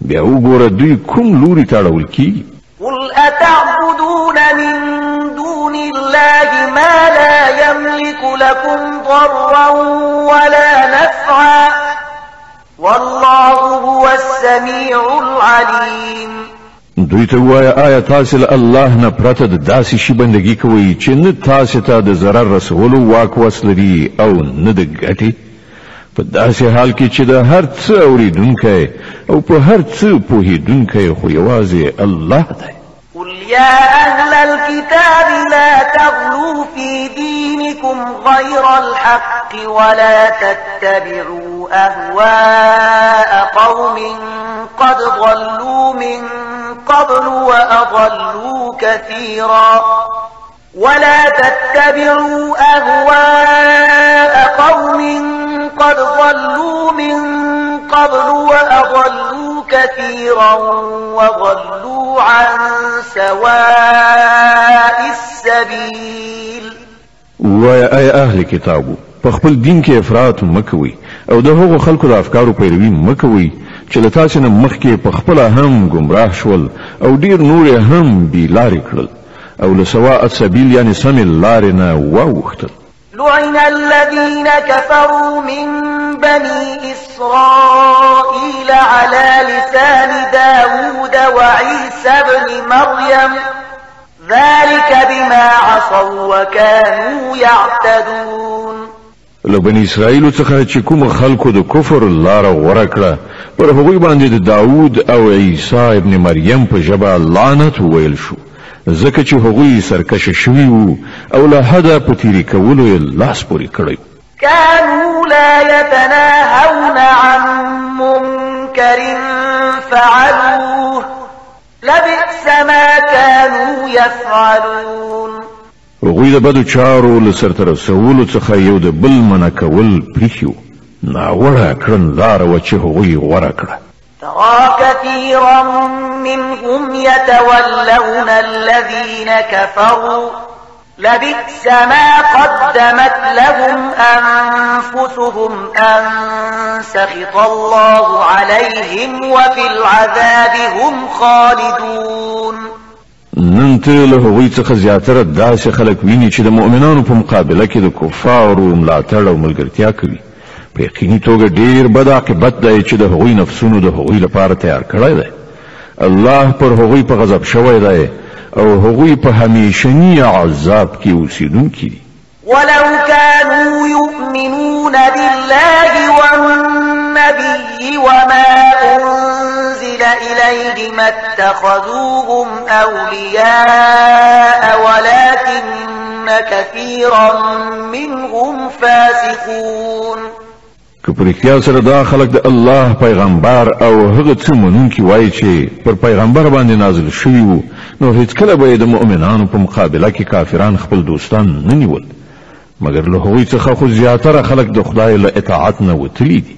بیا وګوره دوی کوم لوري ته اړول کیږي قل أتعبدون من دون الله ما لا يملك لكم ضرا ولا نفعا والله هو السميع العليم دوی ته وایا آیا تاسو له الله نه پرته د داسې شی بندگی کوي چې نه تاسو ته د ضرر رسولو واک وسلري او نه د ګټي په داسې حال کې چې د هر څه اوریدونکی او په هر څه پوهیدونکی خو یوازې الله دی قل يا أهل الكتاب لا تغلوا في دينكم غير الحق ولا تتبعوا أهواء قوم قد ضلوا من قبل وأضلوا كثيرا ولا تتبعوا أهواء قوم قد ضلوا من قبل وأضلوا كثيرا وضلوا عن سواء السبيل ويا اي اهل كتابه په خپل دین کې افراط مکوي او د هغو خلکو د افکارو پیروي مکوي چې له تاسو نه مخکې په هم گمراه شول او ډیر نور هم بي لارې کړل او له سواء السبيل یعنی سم لارې نه واوښتل لعن الذين كفروا من بني إسرائيل على لسان داود وعيسى بن مريم ذلك بما عصوا وكانوا يعتدون لو بني إسرائيل چې کوم خلکو د کفر لار ورکړه پر هغوی باندې او عيسى ابن مريم په جبه لعنت ویل ځکه چې هغوی سرکشه شوي وو او له حده په تیري کولو یې لاس پورې کړی كانوا لا يتناهون عن منكر فعلوه لبئس ما كانوا يفعلون هغوی د بدو چارو له سرته رسولو څخه یو د بل منع کول پریښي وو ناوړه کړنلاره وه چې هغوی غوره کړه ترى كثيرا منهم يتولون الذين كفروا لبئس ما قدمت لهم أنفسهم أن سخط الله عليهم وفي العذاب هم خالدون نن ته له هغوی څخه زیاتره داسې خلک ویني چې د مؤمنانو په مقابله کې د کفارو ملاتړ او ملګرتیا کوي په یقیني توګه ډیر بد عاقبت دی چې د هغوی نفسونو د هغوی لپاره تیار کړی دی الله پر هغوی په غضب شوی دی او هغوی په همیشنی عذاب کې اوسیدونکي دي ولو كانوا يؤمنون بالله والنبي وما أنزل إليه ما اتخذوهم أولياء ولكن كثيرا منهم فاسقون که پرختیا سره دا خلک د الله پیغمبر او هغه څه منونکي وایي چې پر پیغمبر باندې نازل شوي وو نو هیڅکله به د مؤمنانو په مقابله کې کافران خپل دوستان نه نیول مګر له هغوی څخه خو زیاتره خلک د خدای له اطاعت نه وتلي دي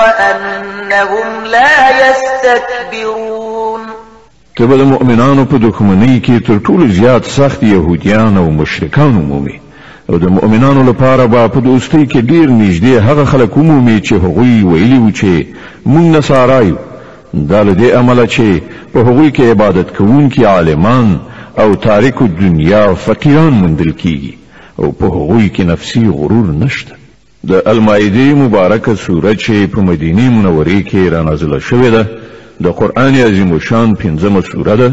وأنهم لا يستكبرون تبه د مؤمنانو په دښمنۍ کې تر ټولو زیات سخت يهوديان او مشرکان عمومي او د مؤمنانو لپاره به په دوستۍ کې ډیر نږدې هغه خلک عمومي چې هغوی ویلي و چې مونږ نصارایو دا له دې عمله چې په هغوی کې عبادت کوونکي عالمان او تاریکو دنیا فقیران مندل کیږي او په هغوی کې نفسي غرور نشته د المایده مبارکه سوره چې په مدینه منورې کې را نازله شوې ده د قران عظیم شان پنځمه سوره ده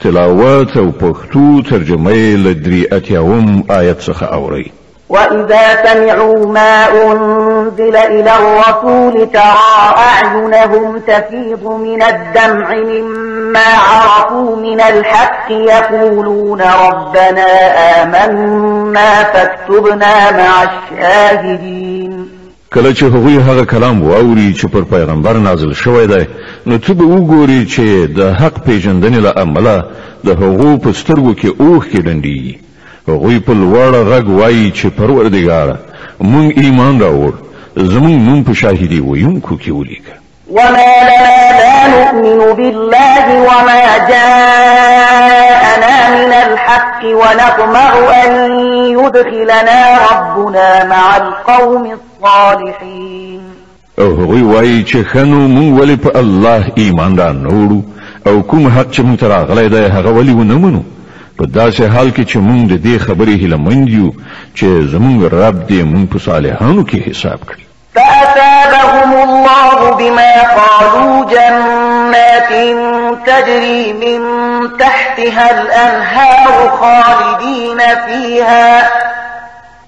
تلاوت او پښتو ترجمه یې له درې اتیاوم آیت څخه اوري وَإِذَا سَمِعُوا مَا أُنْزِلَ أنزل إلى الرسول ترى أعينهم تفيض من الدمع مما عرفوا من الحق يقولون ربنا آمنا فاكتبنا مع الشاهدين کله چې هغوی هغه کلام واوري چې پر پیغمبر نازل شوی دی نو ته به وګوري چې د حق پیژندنې له امله د هغو په سترګو کې اوښ کې ډنډېږي هغوی په لوړ غږ وایي چې پروردګاره مونږ ایمان راوړ زمون نوم په شاهدي ویونکو کې ولیکه وما لنا لا نؤمن بالله وما جاءنا من الحق ونطمع أن يدخلنا ربنا مع القوم الصالحين او هغوی وایي چې خنو مونږ ولې په الله ایمان را نوړو او کوم حق چې مونږ ته راغلی دی هغه ولې ونه منو په داسې حال کې چې مونږ د دې خبرې هله مند یو چې زمونږ رب دې مونږ په صالحانو کې حساب کړي فأثابهم الله بما قالوا جنات تجري من تحتها الأنهار خالدين فيها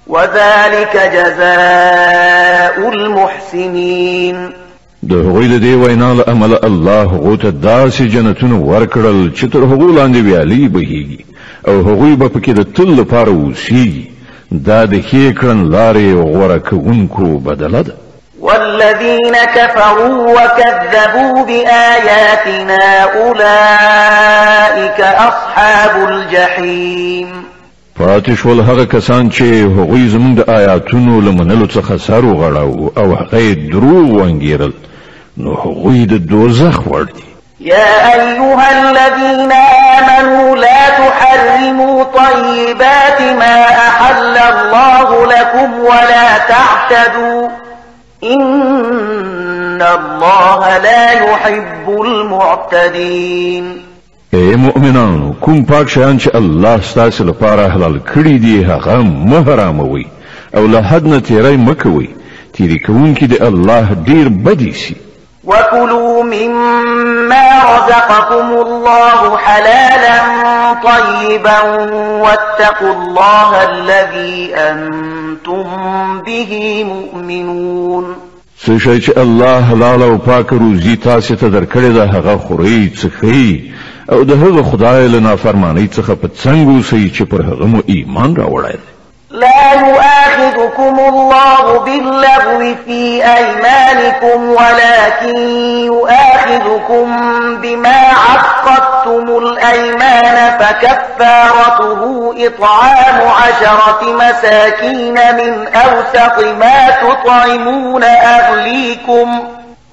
وذلك جزاء المحسنين د هغوی د دې وینا له امله الله هغو ته داسې جنتونه ورکړل چې تر هغو لاندې ویالې بهیږي او هغوی به پکې د تل لپاره اوسي دا د ښې کړنلارې غوره کوونکو بدله ده والذين كفروا وكذبوا بآياتنا أولئك أصحاب الجحيم پاتش ول هغه کسان چې هغوی زموږ د آیاتونو لمنلو څخه سر وغړاو او هغه دروغ وانګیرل نو هغوی د دوزخ وړ دي يا أيها الذين آمنوا لا تحرموا طيبات ما أحل الله لكم ولا تعتدوا إن الله لا يحب المعتدين اے مؤمنانو کم پاک شیان چه اللہ ستاسی لپارا حلال کری دی هغه محرام حراموي او لحد نتیرائی نه تیری مکوي تیری کوونکی د الله بدی سی وكلوا مما رزقكم الله حلالا طيبا واتقوا الله الذي أنتم به مؤمنون سشای چې الله حلال او پاک روزي تاسو ته درکړې ده هغه خوري څخه او د هغه خدای له نافرمانی څخه په څنګه وسی چې پر هغه مو ایمان راوړای لا يؤاخذكم الله باللغو في أيمانكم ولكن يؤاخذكم بما عقدتم الأيمان فكفارته إطعام عشرة مساكين من أوسط ما تطعمون أهليكم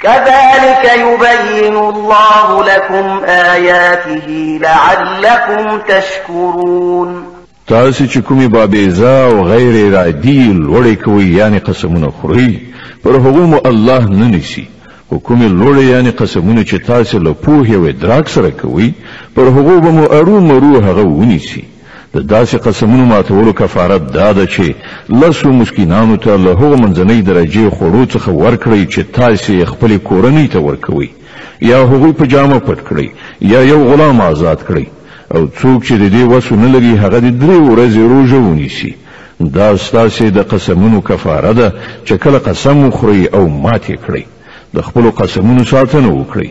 كذلك يبين الله لكم آياته لعلكم تشكرون تاسي چكومي بابيزا وغير رادي غیر كوي يعني قسمون خوري برهوم الله ننسي نيسي حکومي لوړې یعنی قسمونه چې تاسو له پوهې و درک سره کوي پر هغه به مو اروم روح هغه ونيسي د داسې قسمونو ماتولو کفارت دا ده چې لسو مسکینانو ته له هغو منځنۍ درجې خوړو څخه ورکړئ چې تاسې یې خپلې کورنۍ ته ورکوئ یا هغوی په جامه پټ کړئ یا یو غلام آزاد کړئ او څوک چې د دې وسو نه لري هغه د درې ورځې روژه ونیسي دا ستاسې د قسمونو کفاره ده چې کله قسم وخورئ او ماتې کړئ د خپلو قسمونو ساتنه وکړئ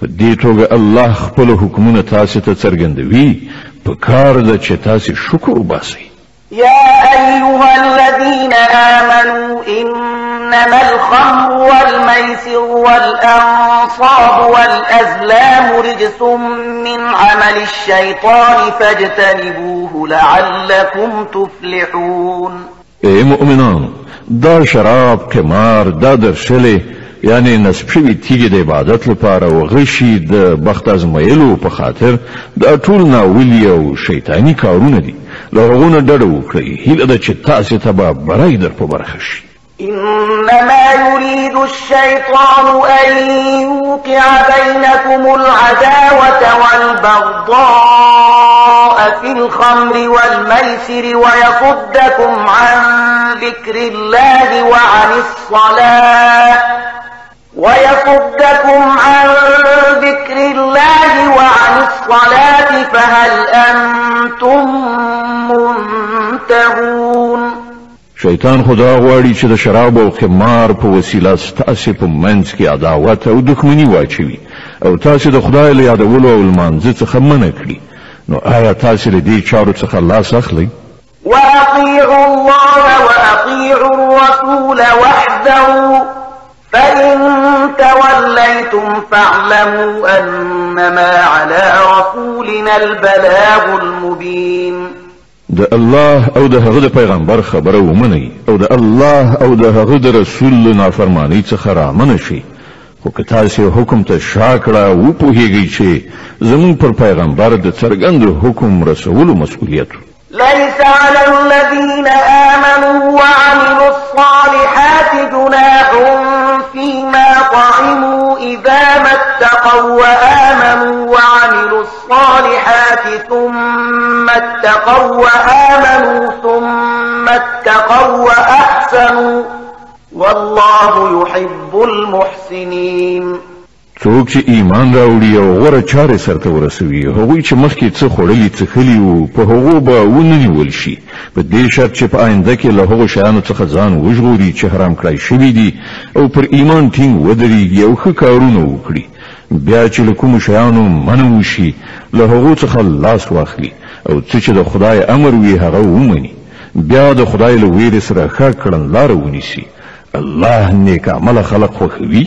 په دې توګه الله خپل حکمونه تاسو ته څرګندوي پکار ده چې تاسو شکر يا أيها الذين آمنوا إنما الخمر والميسر والأنصاب والأزلام رجس من عمل الشيطان فاجتنبوه لعلكم تفلحون اے إيه مؤمنان دا شراب کمار دا درشلي یعنی نصب شوي تیږې د عبادت لپاره وغشي د بخت ازمایلو په خاطر دا ټول ناولي او شیطاني کارونه دي له هغو نه ډډه وکړئ هیله ده چې تاسې ته به بری در په برخه شي إنما يريد الشيطان أن يوقع بينكم العداوة والبغضاء في الخمر والميسر ويصدكم عن ذكر الله وعن الصلاة ويصدكم عن ذكر الله وعن الصلاة فهل أنتم منتهون شیطان خدا غواړي چې د شراب او خمار په وسیله ستاسو په منځ کې عداوت او دښمني واچوي او تاسو د خدای له یادولو او لمانځه څخه منع کړي نو آیا تاسو له دې چارو څخه لاس اخلئ وأطيعوا الله وأطيعوا الرسول واحذروا فإن توليتم فاعلموا أنما على رسولنا البلاغ المبين ده الله او ده غد د پیغمبر خبره ومني او ده الله او ده غد رسول نافرمانی څخه را منه شي خو که تاسو حکم ته شاکړه و پوهی پوهیږئ چه زمون پر پیغمبر ده ترگند حکم رسول و مسئولیتو ليس علی الذین آمنوا و عملوا الصالحات جناح فيما طعموا إذا ما اتقوا وآمنوا وعملوا الصالحات ثم اتقوا وآمنوا ثم اتقوا وأحسنوا والله يحب المحسنين څوک چې ایمان راوړي او غوره چارې سرته ورسوي هغوی چې مخکې څه خوړلي څه خلی وو په هغو به ونه نیول شي په دې شرط چې په آینده کې له هغو شیانو څخه ځان وژغوري چې حرام کړای شوي دي او پر ایمان ټینګ ودرېږي او ښه کارونه وکړي بیا چې له کومو شیانو منع وشي له هغو څخه لاس واخلي او څه چې د خدای امر وي هغه ومني بیا د خدای له ویرې سره ښه کړنلاره ونیسي الله نیک عمله خلق خوښوي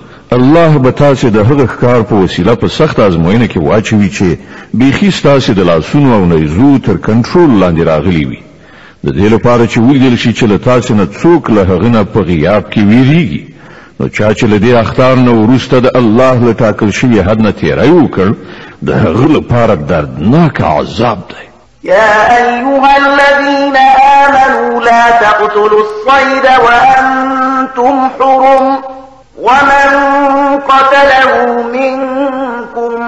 الله به تاسو د هغه ښکار په وسیله په سخت ازموینه کې واچوي چې بیخي ستاسو د لاسونو او نیزو تر کنټرول لاندې راغلي وي د دې لپاره چې ولیدل شي چې له تاسو نه څوک له هغه نه په غیاب کې ویریږي نو چا چې له دې اختار نه وروسته د الله له ټاکل شوي حد نه تیری وکړ د هغه لپاره دردناک عذاب دی يا أيها الذين آمنوا لا تقتلوا الصيد وأنتم حرم ومن قتله منكم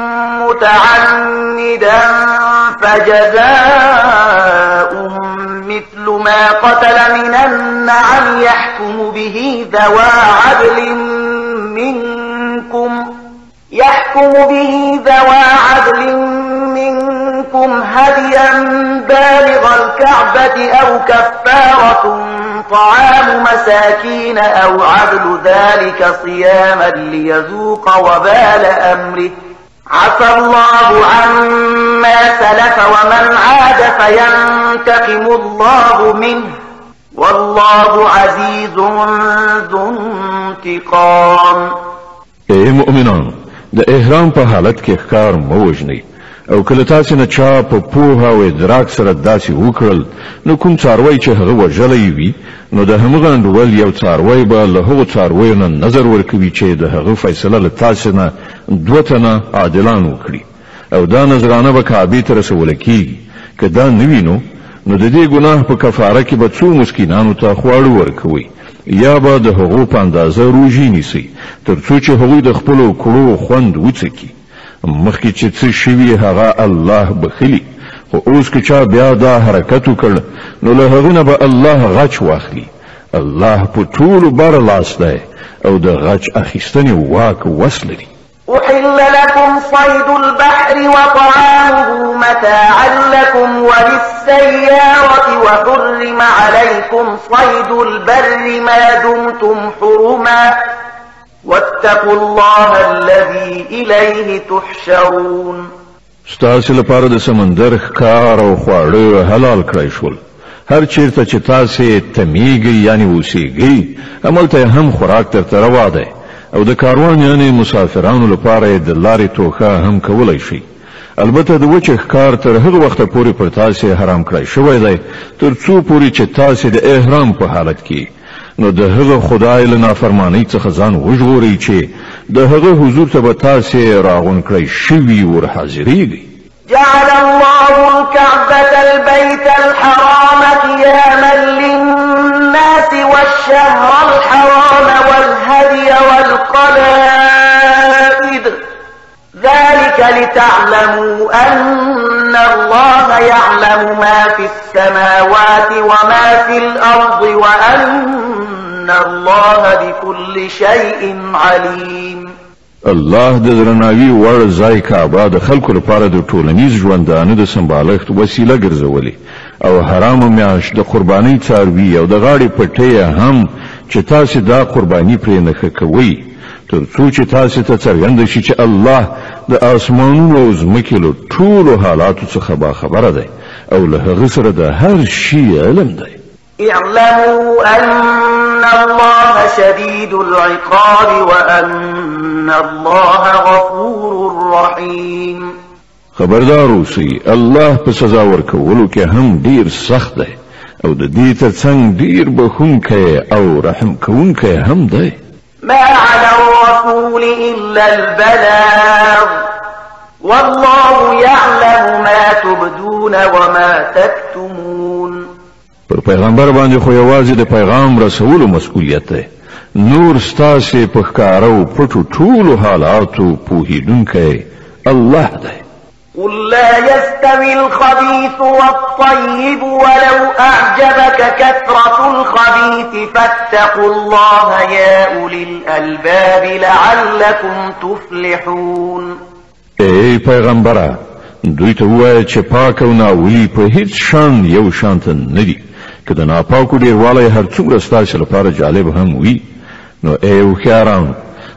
متعمدا فجزاء مثل ما قتل من النعم يحكم به ذوى عدل منكم يحكم به ذوى عدل منكم هديا بالغ الكعبة أو كفارة طعام مساكين أو عدل ذلك صياما ليذوق وبال أمره عفى الله عما سلف ومن عاد فينتقم الله منه والله عزيز ذو انتقام ايه مؤمنان ده اهرام په اخكار کې او کله تاسو نه چا په پوها او ادراک سره داسې وکړل نو کوم څاروي چې هغه وژلی وي نو د همغه انډول یو څاروي به له هغو څارویو نه نظر ورکوي چې د هغه فیصله له تاسو نه دوه تنه عادلان وکړي او دا نظرانه به کعبې ته رسول کیږي که دا نه وینو نو د دې ګناه په کفاره کې به څو مسکینانو ته خواړه ورکوي یا به د هغو په اندازه روژې نیسي تر څو چې هغوی د خپلو کړو خوند وڅکي مخکې چې څه شوي هغه الله بخلي خو اوس که چا بیا دا حرکت وکړ نو له هغه نه به الله غچ واخلي الله په ټولو بر لاس دی او د غچ اخیستنې واک وس لري أحل لكم صيد البحر وطعامه متاعا لكم وللسيارة وحرم عليكم صيد البر ما دمتم حرما واتقوا الله الذي الیه تحشرون ستاسو لپاره د سمندر کار او خواړه حلال کړئ شول هر چیرته چې تاسو تمیږي یعنی اوسیږي عملته هم خوراک تر تروا ده او د کاروان یعنی مسافرانو لپاره د لارې توخه هم کولای شي البته د وچه کار تر هغه وخت پورې پر تاسو حرام کړی شوی دی تر څو پورې چې تاسو د احرام په حالت کې نو د هغه خدای له نافرمانی څخه ځان وژغورئ چې د هغه حضور ته به تاسې راغون کړئ شوي ور حاضرېږئ جعل الله الكعبة البيت الحرام قياما للناس والشهر الحرام والهدي والقلائد ذلك لتعلموا أن الله يعلم ما في السماوات وما في الأرض وأن الله بكل شيء عليم الله د درناوی وړ ځای کعبه د خلکو لپاره د ټولنیز ژوندانه د سمبالښت وسیله ګرځولې او حرام میاش د قربانۍ څاروي او د غاړې پټې هم چې تاسو دا قرباني پرې نه کوئ تر څو چې تاسو ته څرګند شي چې الله د اسمانونو او ځمکې له ټولو حالاتو څخه با خبره دی او له هغه سره د هر شي علم دی اعلموا ان الله شديد العقاب وان الله غفور رحيم خبردار اوسئ الله په سزا ورکولو کې هم ډیر سخت دی او د دې ترڅنګ ډیر بخونکی او رحم کوونکی هم دی ما على الرسول إلا البلاغ والله يعلم ما تبدون وما تكتمون پر پیغمبر باندې خو یوازې د پیغام رسولو مسؤلیت دی نور ستاسو په ښکارو پټو ټول حالاتو په الله دی قل لا يستوي الخبيث والطيب ولو أعجبك كثرة الخبيث فاتقوا الله يا أولي الألباب لعلكم تفلحون اي پیغمبره دوی ته وایه چې پاک او ناولی په هیڅ شان یو شانت نه دي که د ناپاکو ډېروالی هر څومره ستاسو لپاره جالب هم وي نو ای هوښیاران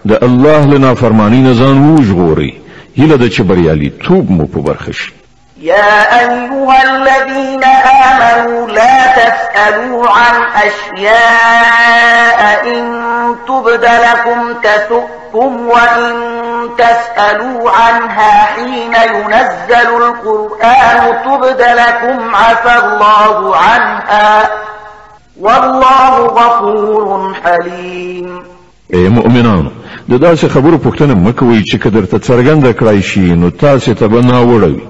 د الله له نافرمانۍ نه ځان وژغورئ هیله ده چې توب مو په برخه شي يا أيها الذين آمنوا لا تسألوا عن أشياء إن تبد لكم تسؤكم وإن تسألوا عنها حين ينزل القرآن تبد لكم عفى الله عنها والله غفور حليم أي مؤمنان د داسې خبرو پوښتنه مکوئ چې که درته څرګنده کړای شي نو تاسې ته به ناوړه وي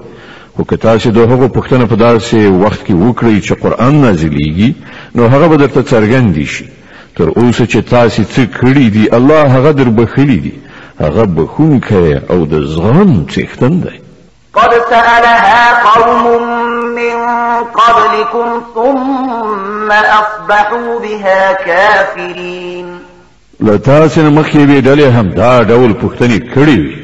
خو که تاسې د هغو پوښتنه په داسې وخت کې وکړئ چې قرآن نازلیږي نو هغه به درته څرګندې شي تر اوسه چې تاسې څه کړي دي الله هغه در بخلی دي هغه بخونکی او د زغم څښتن دی قد سألها قوم من قبلكم ثم أصبحوا بها كافرين لتاسن نه مخکې یوې هم دا دول پوښتنې کړې وي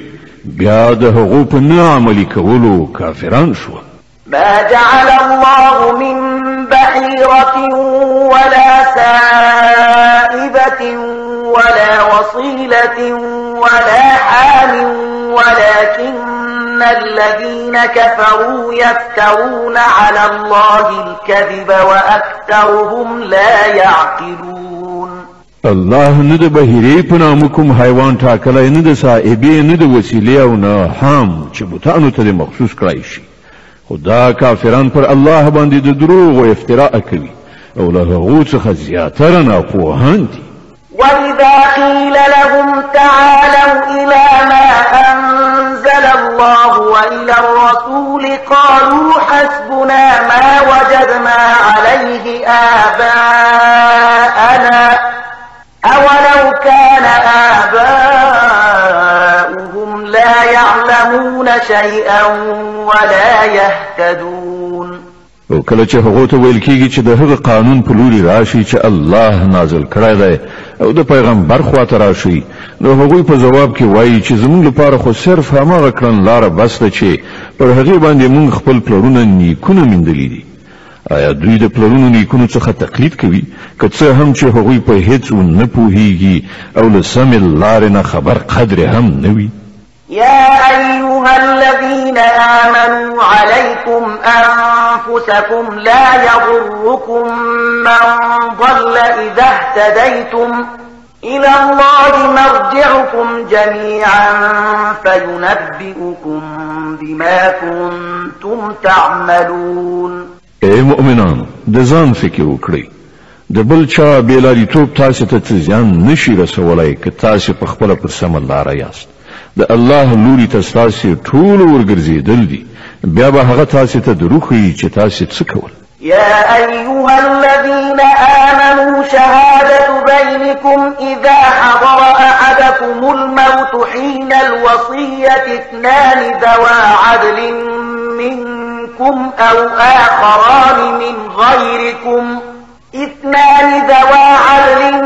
بیا د هغو په نه عملي کولو کافران شوه ما جعل الله من بحيرة ولا سائبة ولا وصيلة ولا حال ولكن الذين كفروا يفترون على الله الكذب وأكثرهم لا يعقلون الله نه د بهیرې په نامه کوم حیوان ټاکلی نه د صاحبې نه او نه حام چه بوتانو تده مخصوص کړی خدا خو کافران پر الله بانده ده دروغ و افتراع کوي اولا غوط هغو څخه زیاتره دي وإذا قيل لهم تعالوا إلى ما أنزل الله وإلى الرسول قالوا حسبنا ما وجدنا عليه آباءنا أولو كان آباؤهم لا يعلمون شيئا ولا يهتدون او کله چې هغه ته ویل کیږي چې د هغه قانون په لوري راشي چې الله نازل کړی دی او د پیغمبر خواته راشي نو هغه په جواب کې وایي چې زموږ لپاره خو صرف همغه کړن لار بس ده چې پر هغه باندې موږ خپل پلرونه نیکونه مندلې دي آیا دوی د پلرونو نیکونو څخه تقلید کوي که څه هم چې هغوی په هیڅ نه پوهیږي او له سمې لارې نه خبر قدرې هم نه وي يا أيها الذين آمنوا عليكم أنفسكم لا يضركم من ضل إذا اهتديتم إلى الله مرجعكم جميعا فينبئكم بما كنتم تعملون اے مؤمنانو د ځان فکر وکړئ د بل چا بیلاریتوب تاسو ته ځان نشي رسولای که تاسو په خپل پر سم لار یاست د الله لوري ته تاسو ټول ورګرځیدل دي بیا به هغه تاسو ته دروخی چې تاسو څه کول يا أيها الذين آمنوا شهادة بينكم إذا حضر أحدكم الموت حين الوصية اثنان ذوى عدل منكم منكم أو آخران من غيركم إثنان ذوى عدل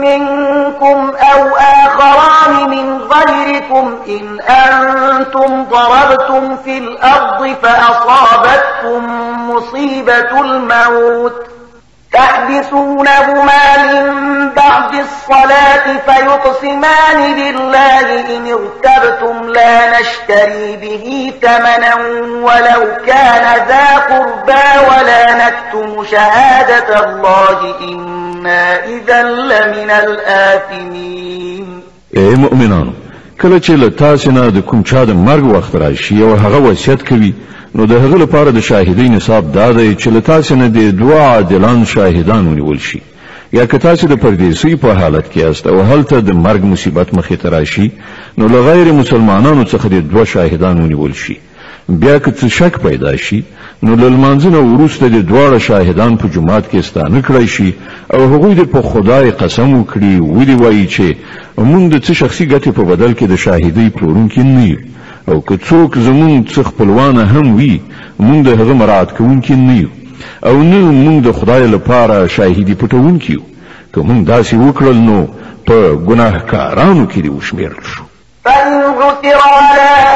منكم أو آخران من غيركم إن أنتم ضربتم في الأرض فأصابتكم مصيبة الموت تحبسونهما من بعد الصلاة فيقسمان بالله إن اغتبتم لا نشتري به ثمنا ولو كان ذا قربى ولا نكتم شهادة الله إنا إذا لمن الآثمين اے مؤمنانو کله چې له تاسو نه د کوم چا د مرګ وخت راشي او هغه وصیت کوي نو د هغه لپاره د شاهدین نصاب دا دی چې له تاسو نه د دوه عادلان شاهدان ونیول شي یا که تاسو د پردیسی په حالت کې یاست او هلته د مرګ مصیبت مخې ته راشي نو له غیر مسلمانانو څخه د دوه شاهدان ونیول شي بیا که څه شک پیدا شي نو له لمانځنه وروسته د دواړه شاهدان په جماعت کې ستانه کړی شي او هغوی د په خدای قسم وکړي ودی وایي چې موږ د څه شخصي ګټې په بدل کې د شاهدۍ پلورونکي نه یو او که څوک زمونږ څخ خپلوانه هم وي مونږ د هغه مراعات کوونکي نه یو او نه مونږ د خدای لپاره شاهدي پټونکي یو که مونږ داسې وکړل نو په ګناهکارانو کې دې وشمېرل شو بل غفر على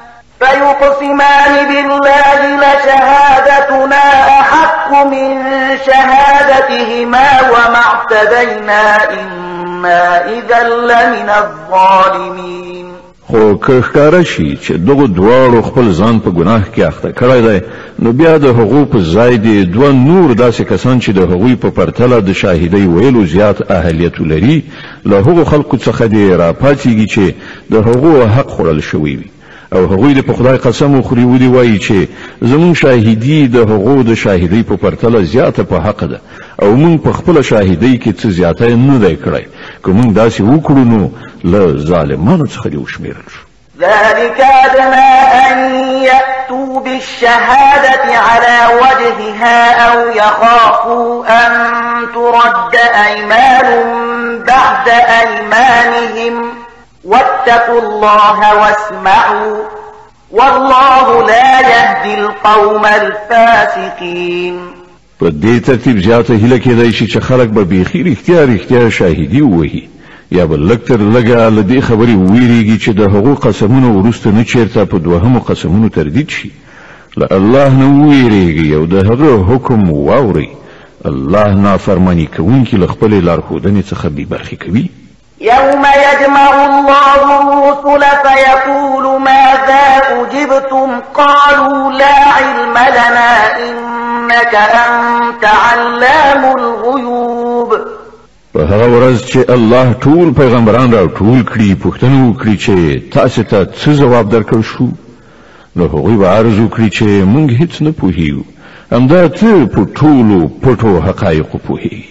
فيقسمان بالله لشهادتنا أحق من شهادتهما وما اعتدينا إنا إذا لمن الظالمين خو که شي چې دغه دواړو خپل ځان په ګناه کې اخته کړی دی نو بیا د هغو په ځای دی دوه نور داسې کسان چې د هغوی په پرتله د شاهدۍ ویلو زیات اهلیت لري له هغو خلکو څخه دې راپاڅېږي چې د هغو حق خوړل شوی وي او هغوی د په خدای قسم وخوري ودي وایي چې زمون شاهدی د هغو د شاهدی په پرتله زیاته په حق ده او مونږ په خپل شاهدی کې څه زیاته نه دی کړی که مونږ داسې وکړو نو له ظالمانو څخه دې وشمېرل شو ذلك أدنى أن يأتوا بالشهادة على وجهها أو يخافوا أن ترد أيمان بعد أيمانهم واتقوا الله واسمعوا والله لا يهدي القوم الفاسقين په دې ترتیب زیاته هله کېدای شي چې خلک به بيخي اختیار اختیار شاهدي وهي یا بل لکتر لګه لدې خبرې ویریږي چې د هغو قسمونو ورسته نه چیرته په دوهمو قسمونو تردید شي له الله نه ویریږي او د هغه حکم واوري الله نافرمانی کوونکي له خپل لارښودنې څخه بې برخې کوي يوم يجمع الله الرسل فيقول ماذا أجبتم قالوا لا علم لنا إنك أنت علام الغيوب په هغه ورځ چې الله ټول پیغمبران را ټول کړي پوښتنه وکړي چې تاسو ته څه جواب درکړ شو نو هغوی به عرض وکړي چې موږ هیڅ نه پوهیږو همدا ته په ټولو پټو حقایقو پوهیږي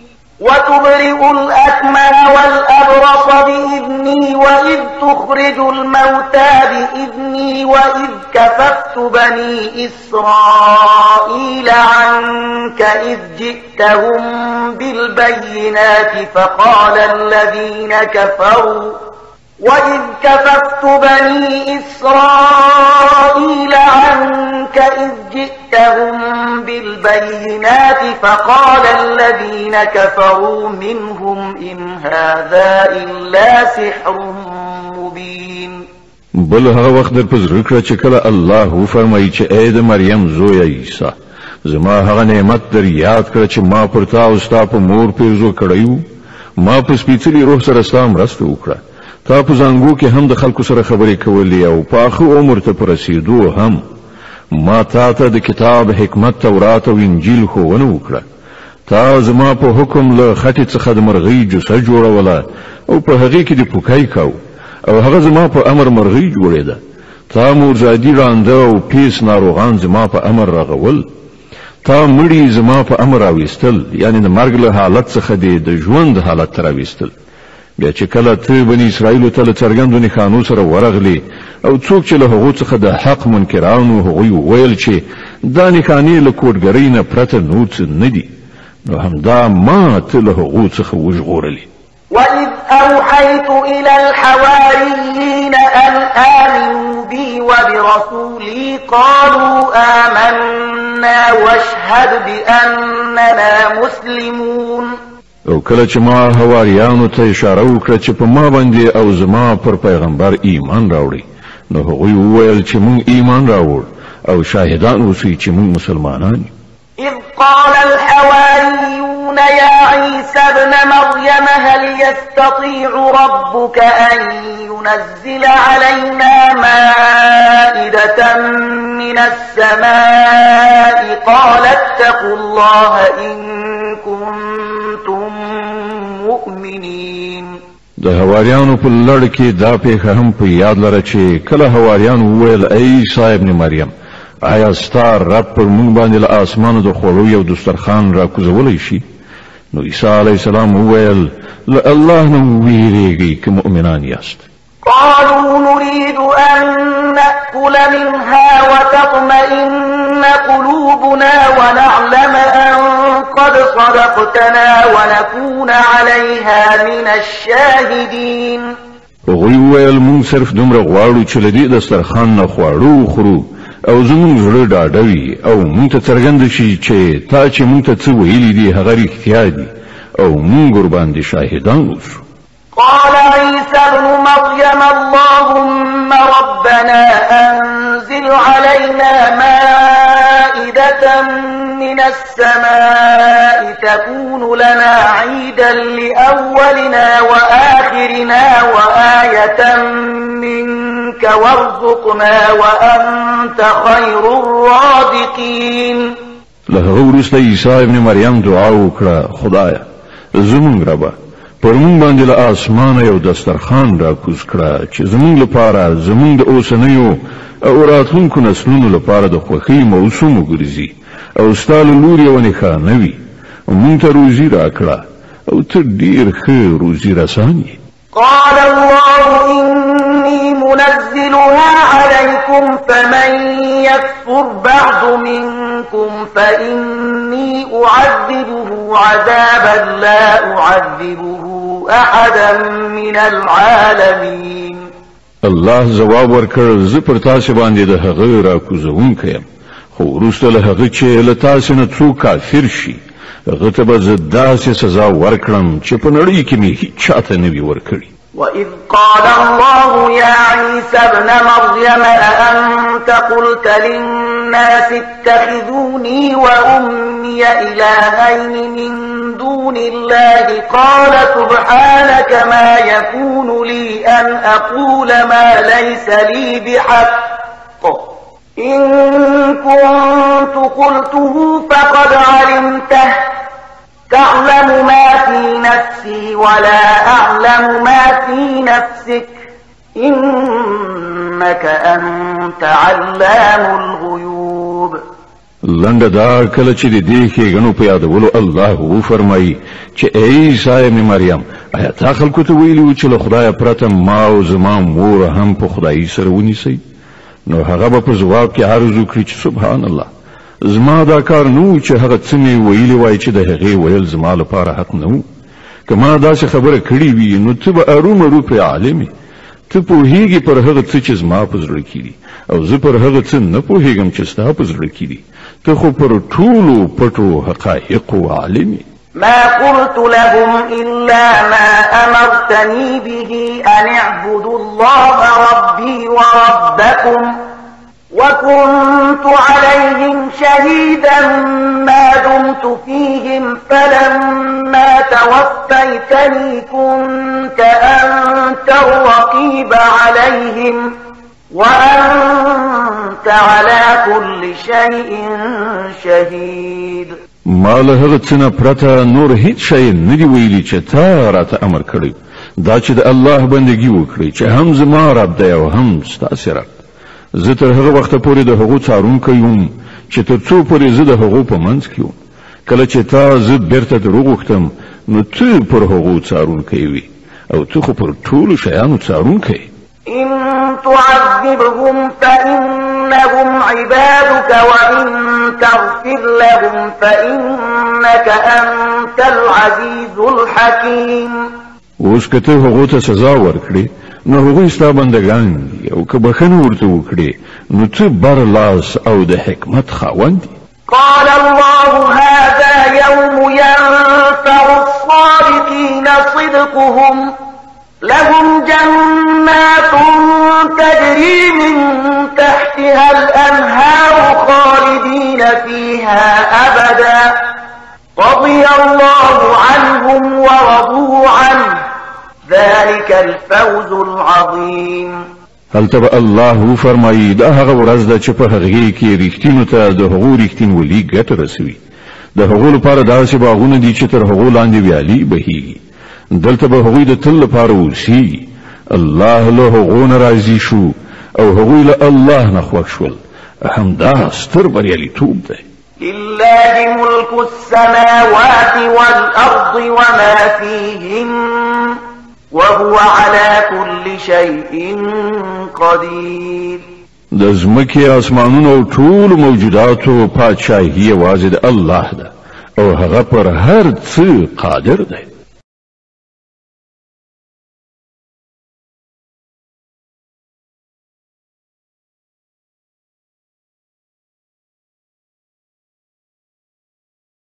وتبرئ الأكمى والأبرص بإذني وإذ تخرج الموتى بإذني وإذ كففت بني إسرائيل عنك إذ جئتهم بالبينات فقال الذين كفروا وَإِذْ كَفَفْتُ بَنِي إِسْرَائِيلَ عَنكَ إِذْ جِئْتَهُم بِالْبَيِّنَاتِ فَقَالَ الَّذِينَ كَفَرُوا مِنْهُمْ إِنْ هَذَا إِلَّا سِحْرٌ مُبِينٌ بل هغه وخت در پزړه کړ چې کله الله وفرمایي چې اې د مریم زویا عیسی زما هغه نعمت در یاد کړ چې ما پر تا او ستا په مور پیرزو کړیو ما په سپېڅلي روح سره ستاسو مرسته وکړه تا په زنګو کې هم د خلکو سره خبرې کولې او پاخه عمر ته پر رسیدو هم ما تا ته د کتاب حکمت تورات او انجیل خوونه وکړه تا زما په حکم له خټې څخه د مرغۍ جوسه جوړوله او په هغې کې د پوکای کاو او هغه زما په امر مرغۍ جوړېده تا مورزادي رانده او پیس ناروغان زما په امر رغول تا مړی زما په امر راویستل یعنی د مرګ له حالت څخه د ژوند حالت ته راویستل بیا چې کله ته بنی اسرائیل ته له څرګندو نښانو سره ورغلی او څوک چې له هغو څخه د حق منکرانو هغوی وویل چې دا نښانې له کوټګرۍ نه پرته نور څه نه دي نو همدا ما ته له هغو څخه وژغورلی وإذ أوحيت إلى الحواريين أن آمنوا بي وبرسولي قالوا آمنا واشهد بأننا مسلمون او کله چې ما حواریانو ته اشاره وکړه چې په ما باندې او زما پر پیغمبر ایمان راوړي نو هغوی وویل چې مونږ ایمان راوړ او شاهدان اوسئ چې مونږ مسلمانان إذ قال الحواريون يا عيسى ابن مريم هل يستطيع ربك أن ينزل علينا مائدة من السماء قال اتقوا الله إن كنتم د هواریانو په لړ کې دا پیښه هم په یاد لره چې کله هواریان وویل ای عیسی ابن مریم آیا ستا رب پر موږ باندې له اسمانو د خوړو یو دسترخوان را کوزولی شي نو عیسی علیه السلام وویل له الله نه وویرېږئ که مؤمنان یاست قالوا نريد أن نأكل منها وتطمئن قلوبنا ونعلم أن قد صدقتنا ونكون عليها من الشاهدين هغوی وویل مونږ صرف دمر غواړو چې له دې دسترخوان نه خواړه وخورو او زمون زړه ډاډه او مون ته څرګنده شي چې تا چې مون ته څه ویلي دي هغه رښتیا دي او مونږ ورباندې شاهدان اوسو قال عيسى ابن مريم اللهم ربنا أنزل علينا ما مائدة من السماء تكون لنا عيدا لأولنا وآخرنا وآية منك وارزقنا وأنت خير الرازقين له ورسل عیسی ابن مريم دعا وکړه خدايا زمونږ ربا پرمون باندې له اسمانه یو دسترخوان را کوز کړه چې زمونږ لپاره زمونږ د اوسنیو او راتون کو نسلونو لپاره د خوخی موسوم وګرځي او ستاله نور یو نه نوي مونږ ته روزي راکړه او ته ډیر ښه روزي رساني قال الله إني منزلها عليكم فمن يكفر بعض منكم فإني أعذبه عذابا لا أعذبه أحدا من العالمين الله جواب ورکړ زه پر تاسو باندې د هغه را کوزونکی یم خو وروسته له هغه چې له تاسو نه څوک کافر شي هغه ته به زه داسې سزا ورکړم چې په نړۍ کې مې هیچ چاته نه وي ورکړي وإذ قال الله يا عيسى ابن مريم أأنت قلت للناس الناس اتخذوني وأمي إلهين من دون الله قال سبحانك ما يكون لي أن أقول ما ليس لي بحق إن كنت قلته فقد علمته تعلم ما في نفسي ولا أعلم ما في نفسك انك انت علام الغيوب لنډه دا کله چې د دې ښېګڼو په یادولو الله وفرمایي چې ای عیسی ابن مریم آیا تا خلکو ته ویلي وو چې له خدایه پرته ما او زما مور هم په خدایي سره ونیسئ نو هغه به په ځواب کې عرض وکړي چې سبحان الله زما دا کار نو چې هغه څه مې ویلي وای چې د هغې ویل زما لپاره حق نه وو که ما داسې خبره کړې وي نو ته به ارومرو پرې عالمې ته پوهیږي پر هغه څه چې زما په زړه کې دي او زه پر هغه څه نه پوهیږم چې ستا په زړه کې دي ته خو پر ټولو پټو حقایقو عالم ما قلت لهم إلا ما أمرتني به أن اعبدوا الله ربي وربكم وكنت عليهم شهيدا ما دمت فيهم فلما توفيتني كنت أنت الرقيب عليهم وأنت على كل شيء شهيد ما له هغه څه نور هيت شيء ندي ويلي ویلي چې تا راته امر کړی دا چې الله بندگی وکړي چې هم زما رب دی او هم ستاسو رب زه تر هغه وخته پورې د هغو څارونکی یم چې تر څو پورې زه د هغو په منځ کې یم کله چې تا زه بیرته دروغ وغوښتم نو ته پر هغو څارونکی وي او ته خو پر ټولو شیانو څارونکی ان تعذبهم فانهم عبادك وان تغفر لهم فانك انت العزيز الحكيم اوس که ته هغو ته سزا ورکړې نو هغوی ستا بندگان دي او که بخنه ورته وکړي نو څه بر لاس او د حکمت خاوند دي قال الله هذا يوم ينفع الصادقين صدقهم لهم جنات تجري من تحتها الأنهار خالدين فيها أبدا رضي الله عنهم ورضوا عنه ذلك الفوز العظيم التبا الله فرمایي دا آه هغه ورځ ده چې په هغې کې رښتینو ته د هغو رښتینولي ګټه رسوي د هغو لپاره داسې باغونه دي چې تر هغو لاندې ویالي بهیږي دلته به هغوی د تل لپاره اوسیږي الله له هغو نه راضي شو او هغوی له الله نه خوښ شول همدا ستر بریالیتوب دی لله ملک السماوات والأرض وما فيهم وهو على كل شيء قدير د زمکه اسمانونو ټول موجوداتو پادشاهي واجد الله ده او هغه پر هر څه قادر دی